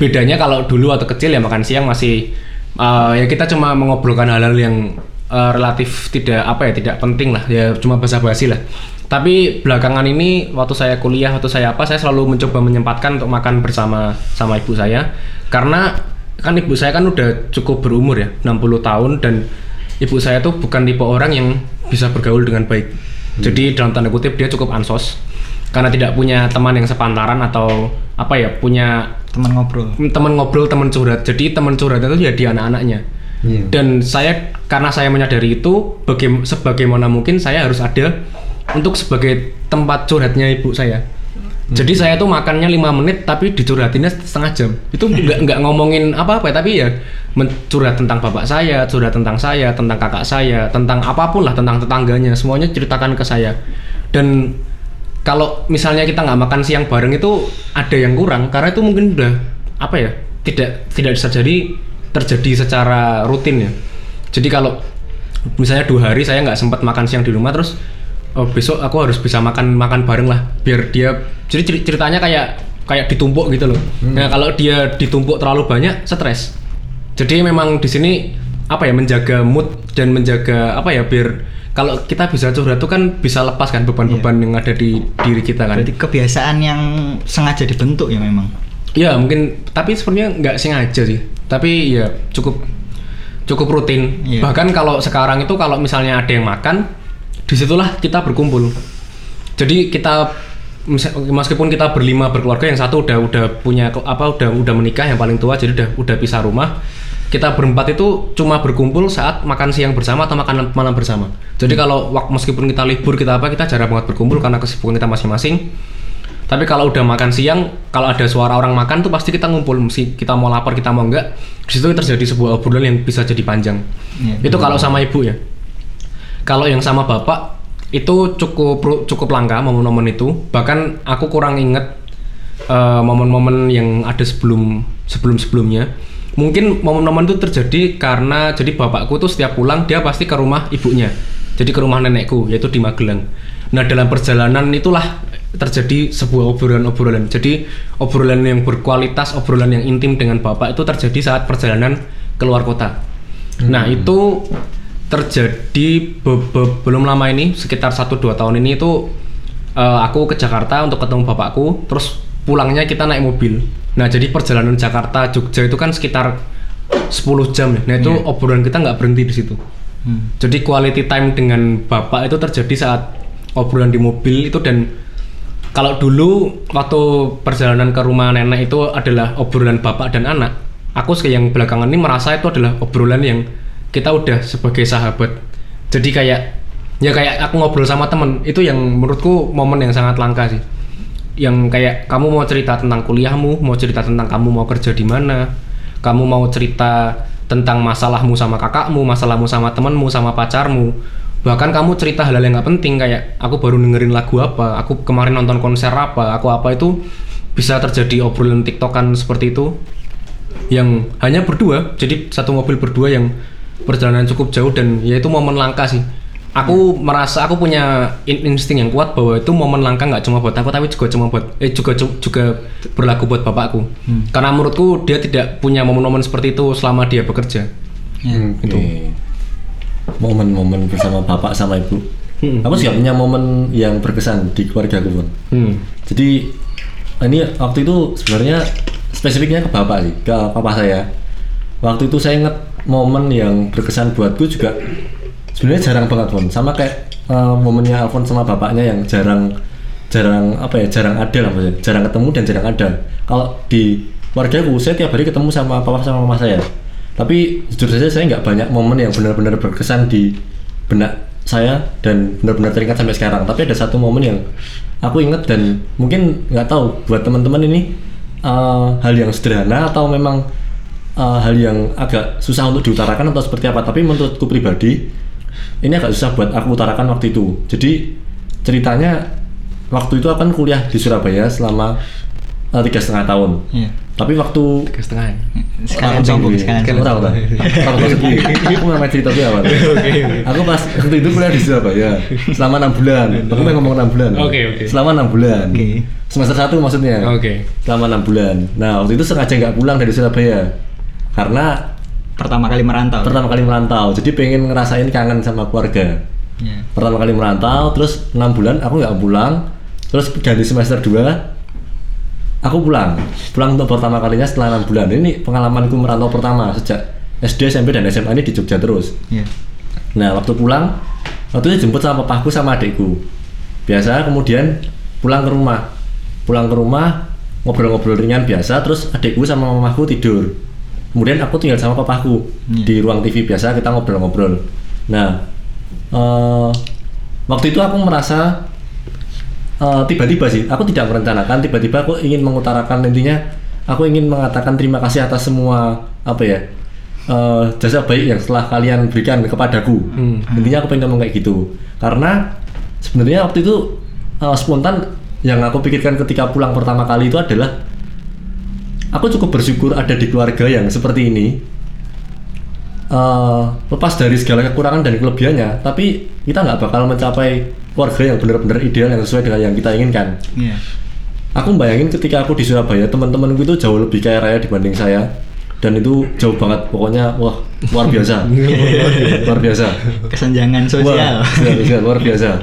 Bedanya kalau dulu atau kecil ya makan siang masih eh, ya kita cuma mengobrolkan hal-hal yang eh, relatif tidak apa ya tidak penting lah ya cuma basa-basi lah. Tapi belakangan ini waktu saya kuliah waktu saya apa saya selalu mencoba menyempatkan untuk makan bersama sama ibu saya. Karena kan ibu saya kan udah cukup berumur ya 60 tahun dan ibu saya tuh bukan tipe orang yang bisa bergaul dengan baik. Jadi dalam tanda kutip dia cukup ansos. Karena tidak punya teman yang sepantaran atau apa ya punya teman ngobrol. teman ngobrol teman curhat. Jadi teman curhat itu ya di anak-anaknya dan saya karena saya menyadari itu baga- sebagaimana mungkin saya harus ada untuk sebagai tempat curhatnya ibu saya. Jadi saya tuh makannya lima menit tapi dicurhatinnya setengah jam. Itu nggak nggak ngomongin apa-apa tapi ya mencurhat tentang bapak saya curhat tentang saya tentang kakak saya tentang apa pun lah tentang tetangganya semuanya ceritakan ke saya. Dan kalau misalnya kita nggak makan siang bareng itu ada yang kurang karena itu mungkin udah apa ya tidak tidak bisa jadi terjadi secara rutin ya. Jadi kalau misalnya dua hari saya nggak sempat makan siang di rumah terus oh besok aku harus bisa makan makan bareng lah biar dia jadi ceri- ceritanya kayak kayak ditumpuk gitu loh nah kalau dia ditumpuk terlalu banyak stres jadi memang di sini apa ya menjaga mood dan menjaga apa ya biar kalau kita bisa curhat itu kan bisa lepas kan beban-beban yang ada di diri kita kan. berarti kebiasaan yang sengaja dibentuk ya memang Iya mungkin tapi sebenarnya nggak sengaja sih. Tapi ya cukup cukup rutin. Iya. Bahkan kalau sekarang itu kalau misalnya ada yang makan, di situlah kita berkumpul. Jadi kita meskipun kita berlima berkeluarga yang satu udah udah punya apa udah udah menikah yang paling tua jadi udah udah pisah rumah. Kita berempat itu cuma berkumpul saat makan siang bersama atau makan malam bersama. Jadi kalau wak- meskipun kita libur kita apa kita jarang banget berkumpul karena kesibukan kita masing-masing. Tapi kalau udah makan siang, kalau ada suara orang makan tuh pasti kita ngumpul, mesti kita mau lapar, kita mau enggak. Di situ terjadi sebuah obrolan yang bisa jadi panjang. Iya. Itu kalau sama ibu ya. Kalau yang sama bapak itu cukup cukup langka momen-momen itu. Bahkan aku kurang inget eh, momen-momen yang ada sebelum sebelum sebelumnya. Mungkin momen-momen itu terjadi karena jadi bapakku tuh setiap pulang dia pasti ke rumah ibunya. Jadi ke rumah nenekku yaitu di Magelang. Nah dalam perjalanan itulah terjadi sebuah obrolan-obrolan. Jadi obrolan yang berkualitas, obrolan yang intim dengan bapak itu terjadi saat perjalanan keluar kota. Nah itu terjadi be- be- belum lama ini sekitar 1-2 tahun ini itu eh, aku ke Jakarta untuk ketemu bapakku terus pulangnya kita naik mobil. Nah jadi perjalanan Jakarta Jogja itu kan sekitar 10 jam ya. Nah itu obrolan kita nggak berhenti di situ. Hmm. jadi quality time dengan bapak itu terjadi saat obrolan di mobil itu dan kalau dulu waktu perjalanan ke rumah nenek itu adalah obrolan bapak dan anak, aku yang belakangan ini merasa itu adalah obrolan yang kita udah sebagai sahabat. Jadi kayak ya kayak aku ngobrol sama temen itu yang menurutku momen yang sangat langka sih. Yang kayak kamu mau cerita tentang kuliahmu, mau cerita tentang kamu mau kerja di mana, kamu mau cerita tentang masalahmu sama kakakmu, masalahmu sama temenmu, sama pacarmu. Bahkan kamu cerita hal-hal yang nggak penting kayak aku baru dengerin lagu apa, aku kemarin nonton konser apa, aku apa itu bisa terjadi obrolan tiktokan seperti itu yang hanya berdua, jadi satu mobil berdua yang perjalanan cukup jauh dan ya itu momen langka sih. aku merasa aku punya in- insting yang kuat bahwa itu momen langka nggak cuma buat aku tapi juga cuma buat eh juga juga berlaku buat bapakku. Karena menurutku dia tidak punya momen-momen seperti itu selama dia bekerja. Ya. itu momen-momen bersama bapak sama ibu. Hmm. aku juga punya momen yang berkesan di keluarga aku pun hmm. jadi ini waktu itu sebenarnya spesifiknya ke bapak sih ke papa saya. Waktu itu saya ingat momen yang berkesan buatku juga sebenarnya jarang banget pun sama kayak eh, momennya Alfon sama bapaknya yang jarang jarang apa ya jarang ada lah maksudnya. Jarang ketemu dan jarang ada. Kalau di keluarga aku saya tiap hari ketemu sama papa sama mama saya. Tapi jujur saja saya nggak banyak momen yang benar-benar berkesan di benak saya dan benar-benar teringat sampai sekarang. Tapi ada satu momen yang aku ingat dan mungkin nggak tahu buat teman-teman ini eh, hal yang sederhana atau memang eh, hal yang agak susah untuk diutarakan atau seperti apa tapi menurutku pribadi ini agak susah buat aku utarakan waktu itu jadi ceritanya waktu itu akan kuliah di Surabaya selama eh, tiga setengah tahun Iya. tapi waktu Tiga setengah ya? Sekalian sombong, sombong. tahu Tahu. <laughs> Aku mau cerita gue apa? Aku pas waktu itu kuliah di Surabaya selama enam bulan. Aku pengen ngomong enam bulan. Oke, oke. Selama enam bulan. Oke. Semester satu maksudnya. Oke. Selama enam bulan. Nah waktu itu sengaja nggak pulang dari Surabaya karena Pertama kali merantau. pertama kali merantau. Jadi pengen ngerasain kangen sama keluarga. Ya. Pertama kali merantau, terus enam bulan aku nggak pulang. Terus ganti semester 2 aku pulang pulang untuk pertama kalinya setelah enam bulan ini pengalamanku merantau pertama sejak SD SMP dan SMA ini di Jogja terus Ya. nah waktu pulang waktu itu jemput sama papaku sama adikku biasa kemudian pulang ke rumah pulang ke rumah ngobrol-ngobrol ringan biasa terus adikku sama mamaku tidur kemudian aku tinggal sama papaku Hmm. di ruang TV biasa kita ngobrol-ngobrol nah eh, waktu itu aku merasa Eh, tiba-tiba sih aku tidak merencanakan tiba-tiba aku ingin mengutarakan intinya aku ingin mengatakan terima kasih atas semua apa ya eh, jasa baik yang setelah kalian berikan kepadaku Hmm. intinya aku pengen ngomong kayak gitu karena sebenarnya waktu itu eh, spontan yang aku pikirkan ketika pulang pertama kali itu adalah aku cukup bersyukur ada di keluarga yang seperti ini eh, lepas dari segala kekurangan dan kelebihannya, tapi kita nggak bakal mencapai keluarga yang benar-benar ideal yang sesuai dengan yang kita inginkan. Iya. Aku bayangin ketika aku di Surabaya, teman-temanku itu jauh lebih kaya raya dibanding saya, dan itu jauh banget, pokoknya wah luar biasa, luar biasa. Kesenjangan sosial. Wah, luar biasa, luar biasa. <laughs>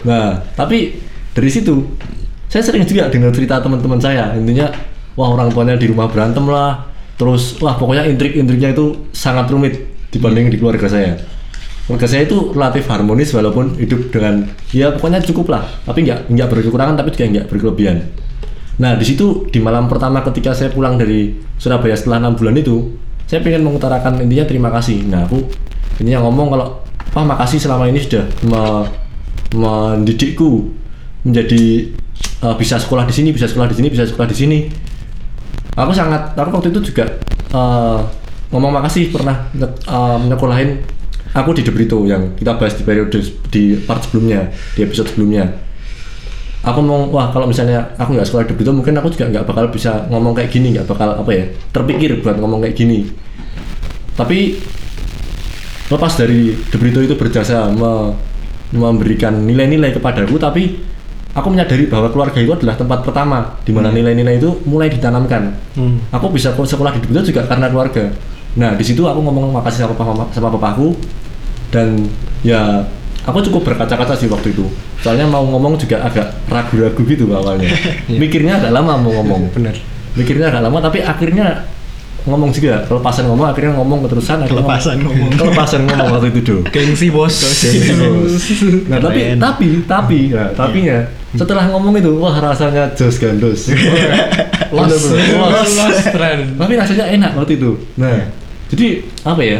Nah, tapi dari situ saya sering juga dengar cerita teman-teman saya. Intinya, wah orang tuanya di rumah berantem lah. Terus, wah pokoknya intrik-intriknya itu sangat rumit dibanding di keluarga saya. Keluarga saya itu relatif harmonis walaupun hidup dengan ya pokoknya cukup lah. Tapi nggak nggak berkekurangan tapi juga nggak berkelebihan. Nah di situ di malam pertama ketika saya pulang dari Surabaya setelah enam bulan itu, saya pengen mengutarakan intinya terima kasih. Nah aku intinya ngomong kalau Pak makasih selama ini sudah me- mendidikku menjadi eh, bisa sekolah di sini, bisa sekolah di sini, bisa sekolah di sini. Aku sangat, aku waktu itu juga eh, ngomong makasih pernah nyekolahin aku di Debrito yang kita bahas di periode di part sebelumnya, di episode sebelumnya. Aku mau wah kalau misalnya aku nggak sekolah di Debrito mungkin aku juga nggak bakal bisa ngomong kayak gini nggak bakal apa ya terpikir buat ngomong kayak gini. Tapi lepas dari Debrito itu berjasa me- memberikan nilai-nilai kepadaku tapi aku menyadari bahwa keluarga itu adalah tempat pertama di mana nilai-nilai itu mulai ditanamkan. Hmm. aku bisa sekolah di Debrito juga karena keluarga. Nah di situ aku ngomong makasih sama papa sama papaku. Dan ya aku cukup berkaca-kaca sih waktu itu. Soalnya mau ngomong juga agak ragu-ragu gitu awalnya. <laughs> Mikirnya agak lama mau ngomong. <laughs> Bener. mikirnya agak lama tapi akhirnya ngomong juga kelepasan ngomong akhirnya ngomong keterusan akhirnya Kelepasan ngomong. kelepasan ngomong waktu itu do Gengsi bos. nah tapi Keren. tapi tapi nah, tapinya setelah ngomong itu wah rasanya jos gandos. Los, <laughs> Bener-bener, los. los, tapi rasanya enak waktu itu. Nah jadi apa ya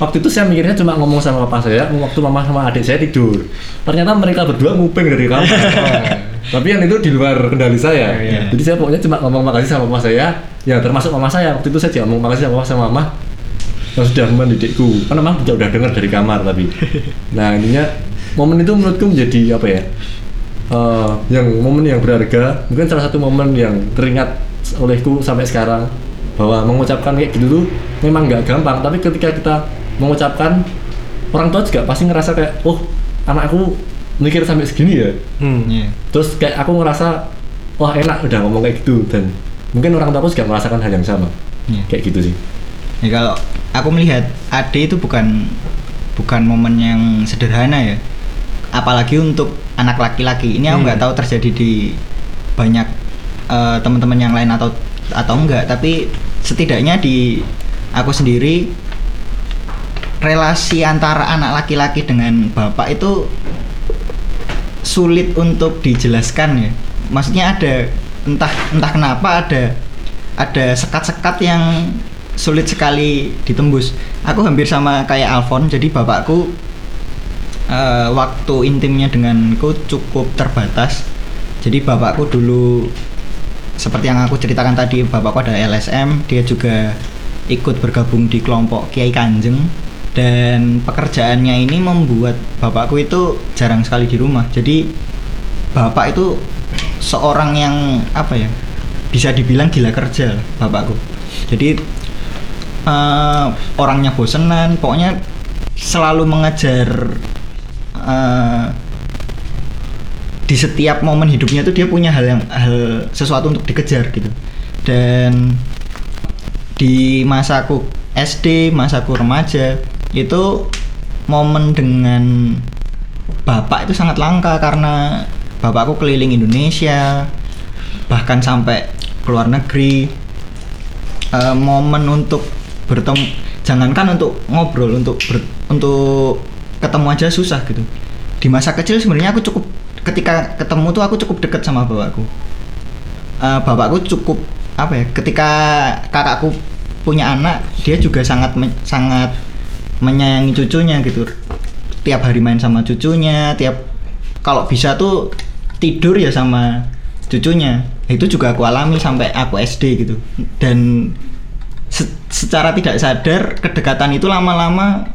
waktu itu saya mikirnya cuma ngomong sama papa saya waktu mama sama adik saya tidur. Ternyata mereka berdua nguping dari kamar <laughs> tapi yang itu di luar kendali saya. Iya, iya. jadi saya pokoknya cuma ngomong makasih sama mama saya. Ya termasuk mama saya. Waktu itu saya juga ngomong makasih sama papa sama mama. Yang sudah mendidikku karena memang juga udah dengar dari kamar tapi. <laughs> Nah intinya momen itu menurutku menjadi apa ya? Eh, yang momen yang berharga. Mungkin salah satu momen yang teringat olehku sampai sekarang. Bahwa mengucapkan kayak gitu tuh memang nggak gampang. Tapi ketika kita mengucapkan orang tua juga pasti ngerasa kayak oh anakku mikir sampai segini ya Hmm. Iya. terus kayak aku ngerasa wah enak udah ngomong kayak gitu dan mungkin orang tua aku juga merasakan hal yang sama Iya. kayak gitu sih Ya kalau aku melihat Ade itu bukan bukan momen yang sederhana ya. Apalagi untuk anak laki-laki. Ini aku Hmm. nggak tahu terjadi di banyak eh, teman-teman yang lain atau atau enggak, tapi setidaknya di aku sendiri relasi antara anak laki-laki dengan bapak itu sulit untuk dijelaskan ya. Maksudnya ada entah entah kenapa ada ada sekat-sekat yang sulit sekali ditembus. Aku hampir sama kayak Alfon, jadi bapakku eh, waktu intimnya denganku cukup terbatas. Jadi bapakku dulu seperti yang aku ceritakan tadi, bapakku ada LSM, dia juga ikut bergabung di kelompok Kiai Kanjeng dan pekerjaannya ini membuat bapakku itu jarang sekali di rumah. Jadi bapak itu seorang yang apa ya? Bisa dibilang gila kerja bapakku. Jadi eh, orangnya bosenan, pokoknya selalu mengejar eh, di setiap momen hidupnya tuh dia punya hal yang hal sesuatu untuk dikejar gitu. Dan di masaku SD, masaku remaja itu momen dengan bapak itu sangat langka karena bapakku keliling Indonesia bahkan sampai ke luar negeri. Eh, momen untuk bertemu jangankan untuk ngobrol untuk ber- untuk ketemu aja susah gitu. Di masa kecil sebenarnya aku cukup ketika ketemu tuh aku cukup dekat sama bapakku. Eh, bapakku cukup apa ya ketika kakakku punya anak dia juga sangat sangat menyayangi cucunya gitu. Tiap hari main sama cucunya tiap kalau bisa tuh tidur ya sama cucunya. Itu juga aku alami sampai aku SD gitu. Dan se- secara tidak sadar kedekatan itu lama-lama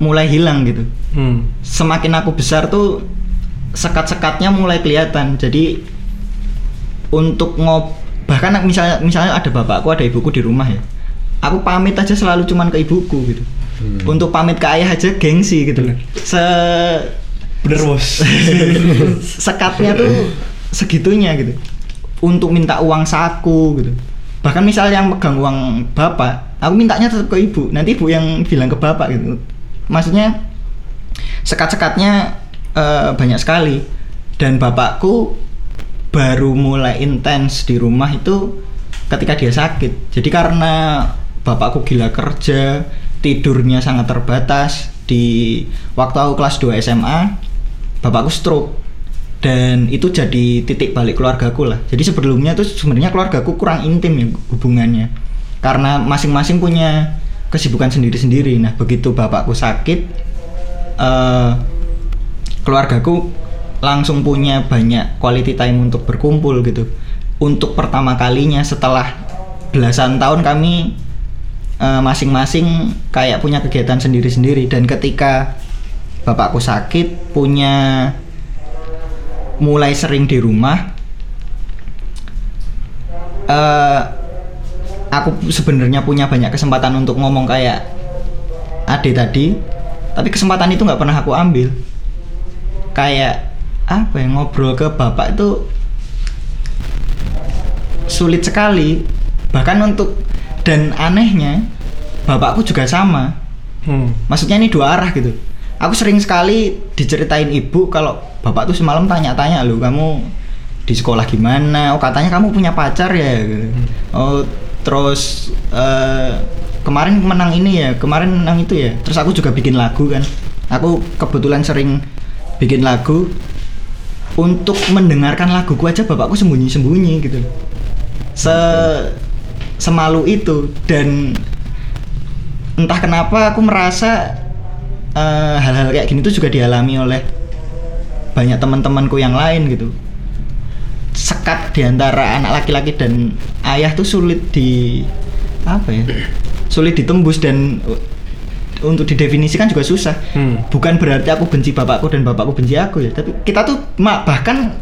mulai hilang gitu. Hmm. semakin aku besar tuh sekat-sekatnya mulai kelihatan. Jadi untuk ngob bahkan misalnya misalnya ada bapakku ada ibuku di rumah ya aku pamit aja selalu cuman ke ibuku gitu. Untuk pamit ke ayah aja gengsi gitu Bener. se Bener bos. <laughs> sekatnya tuh segitunya gitu. Untuk minta uang saku gitu. Bahkan misalnya yang megang uang bapak aku mintanya tetap ke ibu. Nanti ibu yang bilang ke bapak gitu. Maksudnya sekat-sekatnya eh, banyak sekali. Dan bapakku baru mulai intens di rumah itu ketika dia sakit. Jadi karena bapakku gila kerja tidurnya sangat terbatas. Di waktu aku kelas 2 SMA bapakku stroke. Dan itu jadi titik balik keluargaku lah. Jadi sebelumnya tuh sebenarnya keluargaku kurang intim ya hubungannya. Karena masing-masing punya kesibukan sendiri-sendiri. Nah begitu bapakku sakit eh keluargaku langsung punya banyak quality time untuk berkumpul gitu. Untuk pertama kalinya setelah belasan tahun kami eh, masing-masing kayak punya kegiatan sendiri-sendiri. Dan ketika bapakku sakit punya mulai sering di rumah eh aku sebenarnya punya banyak kesempatan untuk ngomong kayak Ade tadi tapi kesempatan itu nggak pernah aku ambil. Kayak apa ya ngobrol ke bapak itu sulit sekali. Bahkan untuk dan anehnya bapakku juga sama. Hmm. maksudnya ini dua arah gitu. Aku sering sekali diceritain ibu kalau bapak tuh semalam tanya-tanya lu kamu di sekolah gimana? Oh katanya kamu punya pacar ya? Gitu. oh terus eh, kemarin menang ini ya kemarin menang itu ya. Terus aku juga bikin lagu kan. Aku kebetulan sering bikin lagu untuk mendengarkan laguku aja bapakku sembunyi-sembunyi gitu. Se semalu itu. Dan entah kenapa aku merasa eh, hal-hal kayak gini tuh juga dialami oleh banyak teman-temanku yang lain gitu. Sekat di antara anak laki-laki dan ayah tuh sulit di apa ya sulit ditembus dan uh, untuk didefinisikan juga susah. Hmm. bukan berarti aku benci bapakku dan bapakku benci aku ya tapi kita tuh bahkan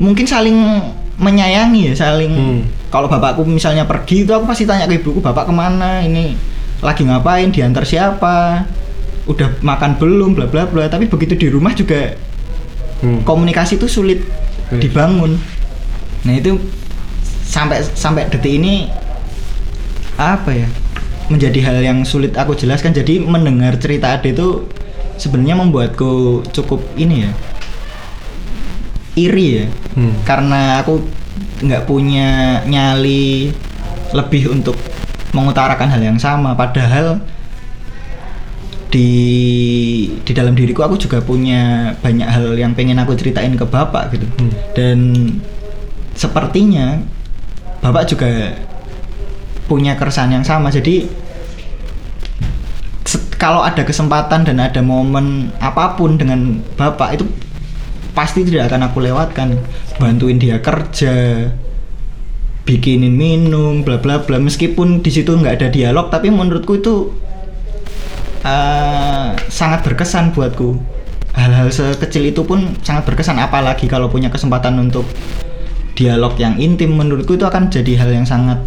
mungkin saling menyayangi ya saling Hmm. kalau bapakku misalnya pergi itu aku pasti tanya ke ibuku bapak ke mana? Ini lagi ngapain? Diantar siapa? Udah makan belum? Bla bla bla. Tapi begitu di rumah juga Hmm. komunikasi itu sulit Hmm. dibangun. Nah itu sampai sampai detik ini apa ya menjadi hal yang sulit aku jelaskan. Jadi mendengar cerita Ade itu sebenarnya membuatku cukup ini ya iri ya Hmm. karena aku nggak punya nyali lebih untuk mengutarakan hal yang sama padahal di di dalam diriku aku juga punya banyak hal yang pengen aku ceritain ke bapak gitu Hmm. dan sepertinya bapak juga punya keresahan yang sama jadi kalau ada kesempatan dan ada momen apa pun dengan bapak itu pasti tidak akan aku lewatkan. Bantuin dia kerja bikinin minum bla bla bla. Meskipun di situ nggak ada dialog tapi menurutku itu eh, sangat berkesan buatku. Hal-hal sekecil itu pun sangat berkesan apalagi kalau punya kesempatan untuk dialog yang intim menurutku itu akan jadi hal yang sangat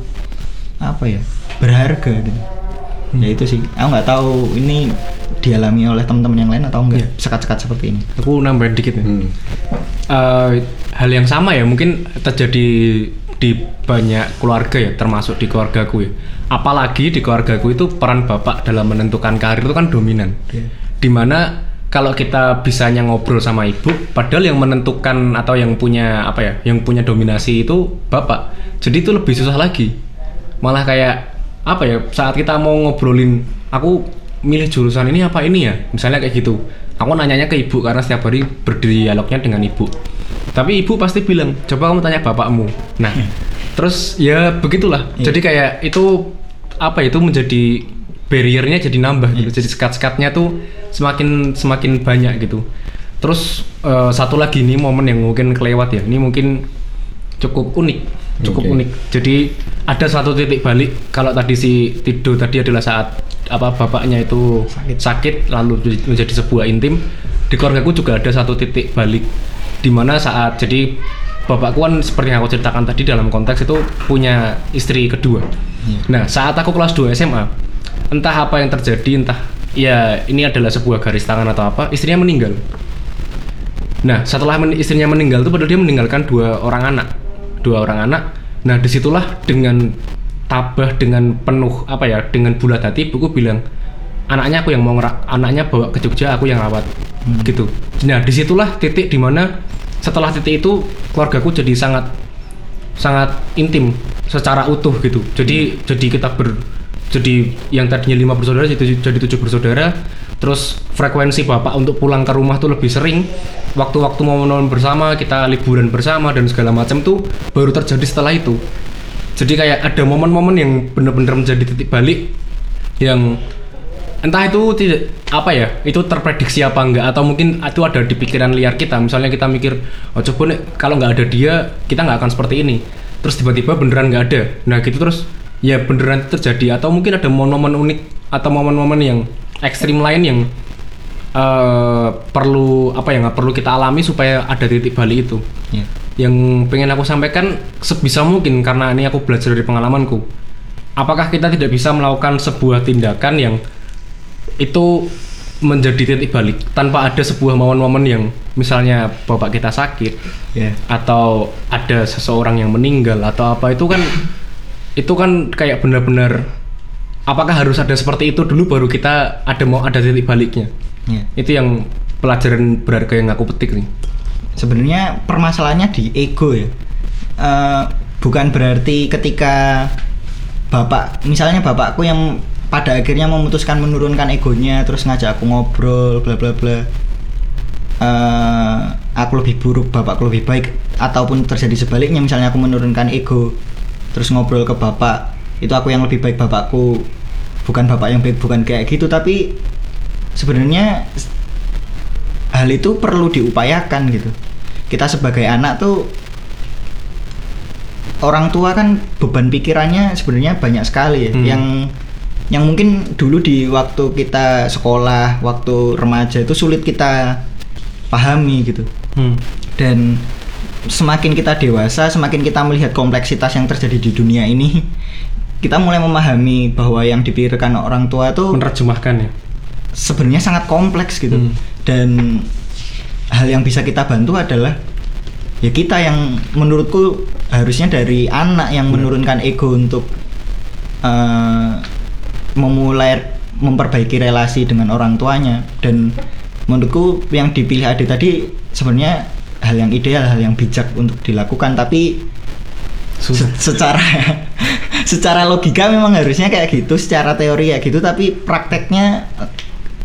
apa ya berharga gitu ya itu sih. Aku nggak tahu ini dialami oleh teman-teman yang lain atau enggak sekat-sekat seperti ini. Aku nambahin dikit nih. Hmm. Eh, hal yang sama ya mungkin terjadi di banyak keluarga ya termasuk di keluargaku ya. Apalagi di keluargaku itu peran bapak dalam menentukan karir itu kan dominan. Iya. di mana kalau kita bisanya ngobrol sama ibu padahal yang menentukan atau yang punya apa ya yang punya dominasi itu bapak. Jadi itu lebih susah lagi. Malah kayak apa ya saat kita mau ngobrolin aku milih jurusan ini apa ini ya? Misalnya kayak gitu. Aku nanyanya ke ibu karena setiap hari berdialognya dengan ibu. Tapi ibu pasti bilang coba kamu tanya bapakmu. Nah terus ya begitulah. Iya. jadi kayak itu apa ya, itu menjadi barriernya jadi nambah gitu. Jadi sekat-sekatnya tuh semakin semakin banyak gitu. Terus eh, satu lagi nih momen yang mungkin kelewat ya. Ini mungkin cukup unik cukup Oke. unik jadi ada satu titik balik kalau tadi si Tido tadi adalah saat apa bapaknya itu Sakit. sakit, lalu jadi- menjadi sebuah intim di keluargaku juga ada satu titik balik di mana saat jadi bapakku kan seperti yang aku ceritakan tadi dalam konteks itu punya istri kedua Iya. nah saat aku kelas 2 SMA entah apa yang terjadi entah ya ini adalah sebuah garis tangan atau apa istrinya meninggal Nah, setelah men- istrinya meninggal itu padahal dia meninggalkan dua orang anak, dua orang anak. Nah, di situlah dengan tabah dengan penuh apa ya, dengan bulat hati, buku bilang anaknya aku yang mau anaknya bawa ke Jogja, aku yang rawat, gitu. Nah, di situlah titik di mana setelah titik itu keluargaku jadi sangat sangat intim secara utuh gitu. Jadi jadi kita ber jadi yang tadinya lima bersaudara jadi jadi tujuh bersaudara. Terus frekuensi bapak untuk pulang ke rumah tuh lebih sering. Waktu-waktu momen-momen bersama kita liburan bersama dan segala macam tuh baru terjadi setelah itu. Jadi kayak ada momen-momen yang benar-benar menjadi titik balik yang entah itu tidak apa ya itu terprediksi apa enggak atau mungkin itu ada di pikiran liar kita misalnya kita mikir oh coba nih kalau nggak ada dia kita nggak akan seperti ini terus tiba-tiba beneran nggak ada nah gitu terus ya beneran terjadi atau mungkin ada momen-momen unik atau momen-momen yang ekstrim lain yang eh, perlu apa ya nggak perlu kita alami supaya ada titik balik itu Iya. yang pengen aku sampaikan sebisa mungkin karena ini aku belajar dari pengalamanku apakah kita tidak bisa melakukan sebuah tindakan yang itu menjadi titik balik tanpa ada sebuah momen-momen yang misalnya bapak kita sakit Iya. atau ada seseorang yang meninggal atau apa itu kan itu kan kayak benar-benar apakah harus ada seperti itu dulu baru kita ada mau ada titik baliknya? Iya. itu yang pelajaran berharga yang aku petik nih. Sebenarnya permasalahannya di ego ya. Eh, bukan berarti ketika bapak misalnya bapakku yang pada akhirnya memutuskan menurunkan egonya terus ngajak aku ngobrol bla bla bla. Eh, aku lebih buruk bapakku lebih baik ataupun terjadi sebaliknya misalnya aku menurunkan ego terus ngobrol ke bapak itu aku yang lebih baik bapakku. Bukan bapak yang baik bukan kayak gitu. Tapi sebenarnya hal itu perlu diupayakan gitu. Kita sebagai anak tuh orang tua kan beban pikirannya sebenarnya banyak sekali ya. Hmm. yang yang mungkin dulu di waktu kita sekolah waktu remaja itu sulit kita pahami gitu. Hmm. dan semakin kita dewasa semakin kita melihat kompleksitas yang terjadi di dunia ini kita mulai memahami bahwa yang dipikirkan orang tua tuh menerjemahkan ya? sebenarnya sangat kompleks gitu. Hmm. dan hal yang bisa kita bantu adalah ya kita yang menurutku harusnya dari anak yang menurunkan ego untuk eh, memulai memperbaiki relasi dengan orang tuanya. Dan menurutku yang dipilih Ade tadi sebenarnya hal yang ideal hal yang bijak untuk dilakukan. Tapi Susah. se- secara secara logika memang harusnya kayak gitu secara teori ya gitu tapi prakteknya eh,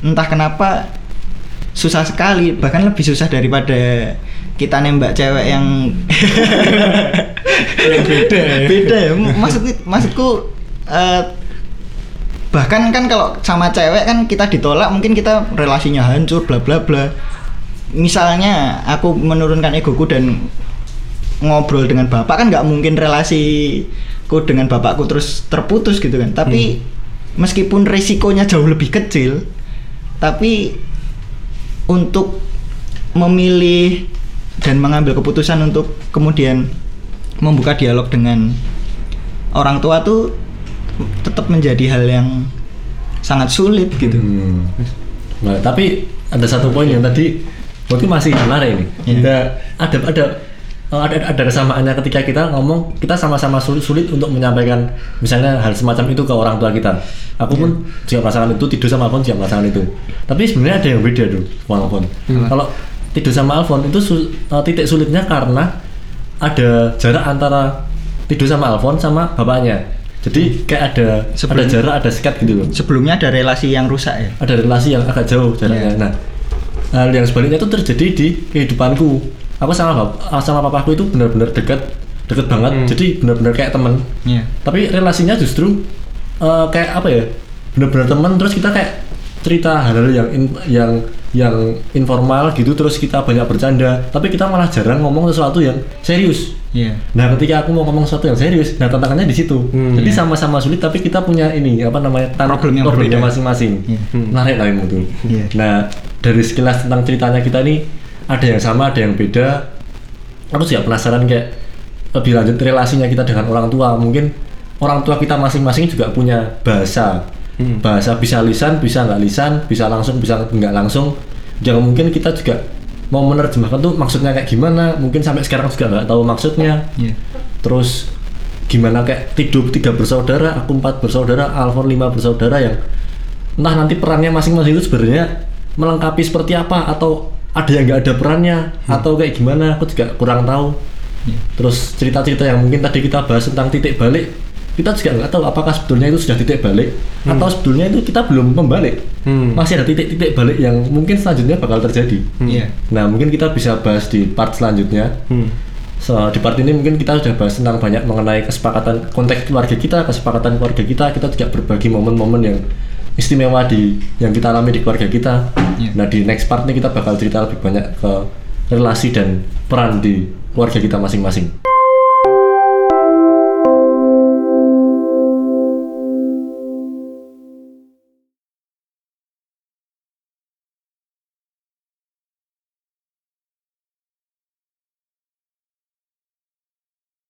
entah kenapa susah sekali bahkan lebih susah daripada kita nembak cewek yang beda ya. beda ya maksud maksudku eh, bahkan kan kalau sama cewek kan kita ditolak mungkin kita relasinya hancur bla bla bla misalnya aku menurunkan egoku dan ngobrol dengan bapak kan nggak mungkin relasiku dengan bapakku terus terputus gitu kan tapi meskipun resikonya jauh lebih kecil tapi untuk memilih dan mengambil keputusan untuk kemudian membuka dialog dengan orang tua tuh tetap menjadi hal yang sangat sulit gitu. Hmm. Nah, tapi ada satu poin yang tadi berarti masih menarik ini. Iya. Ada ada ada ada ada kesamaannya ketika kita ngomong kita sama-sama sulit, sulit untuk menyampaikan misalnya hal semacam itu ke orang tua kita. Aku pun juga merasakan itu, tidur sama Alfon juga merasakan itu. Tapi sebenarnya ada yang beda tuh, Bang Alfon. Kalau tidur sama Alfon itu su- eh, titik sulitnya karena ada jarak antara tidur sama Alfon sama bapaknya. Jadi kayak ada ada Sebelum- jarak, ada sekat gitu loh Sebelumnya ada relasi yang rusak ya. ada relasi yang agak jauh jaraknya. Iya. Nah, hal yang sebaliknya itu terjadi di kehidupanku. Aku sama bap sama papaku itu benar-benar dekat, dekat banget. Hmm. Jadi benar-benar kayak teman. Iya. Tapi relasinya justru eh, kayak apa ya? Benar-benar teman. Terus kita kayak cerita hal-hal yang in- yang yang informal gitu. Terus kita banyak bercanda. Tapi kita malah jarang ngomong sesuatu yang serius. Iya. Nah, ketika aku mau ngomong sesuatu yang serius, nah tantangannya di situ. Hmm. Jadi sama-sama sulit, tapi kita punya ini apa namanya Problem yang berbeda masing-masing. Iya. Hmm. Menarik lah tuh. Iya. Nah, dari sekilas tentang ceritanya kita ini ada yang sama, ada yang beda. Aku juga penasaran kayak lebih lanjut relasinya kita dengan orang tua. Mungkin orang tua kita masing-masing juga punya bahasa. Hmm. Bahasa bisa lisan, bisa nggak lisan, bisa langsung, bisa nggak langsung. Jangan mungkin kita juga mau menerjemahkan tuh maksudnya kayak gimana. Mungkin sampai sekarang juga nggak tahu maksudnya Iya. terus gimana kayak tidur tiga bersaudara aku empat bersaudara Alfon lima bersaudara yang entah nanti perannya masing-masing itu sebenarnya melengkapi seperti apa atau ada yang nggak ada perannya atau kayak gimana aku juga kurang tahu Iya. terus cerita-cerita yang mungkin tadi kita bahas tentang titik balik kita juga nggak tahu apakah sebetulnya itu sudah titik balik atau sebetulnya itu kita belum membalik Hmm. masih ada titik-titik balik yang mungkin selanjutnya bakal terjadi Iya. nah mungkin kita bisa bahas di part selanjutnya Hmm. So, di part ini mungkin kita sudah bahas tentang banyak mengenai kesepakatan konteks keluarga kita, kesepakatan keluarga kita. Kita juga berbagi momen-momen yang istimewa di yang kita alami di keluarga kita. Iya. Nah, di next part ini kita bakal cerita lebih banyak ke relasi dan peran di keluarga kita masing-masing.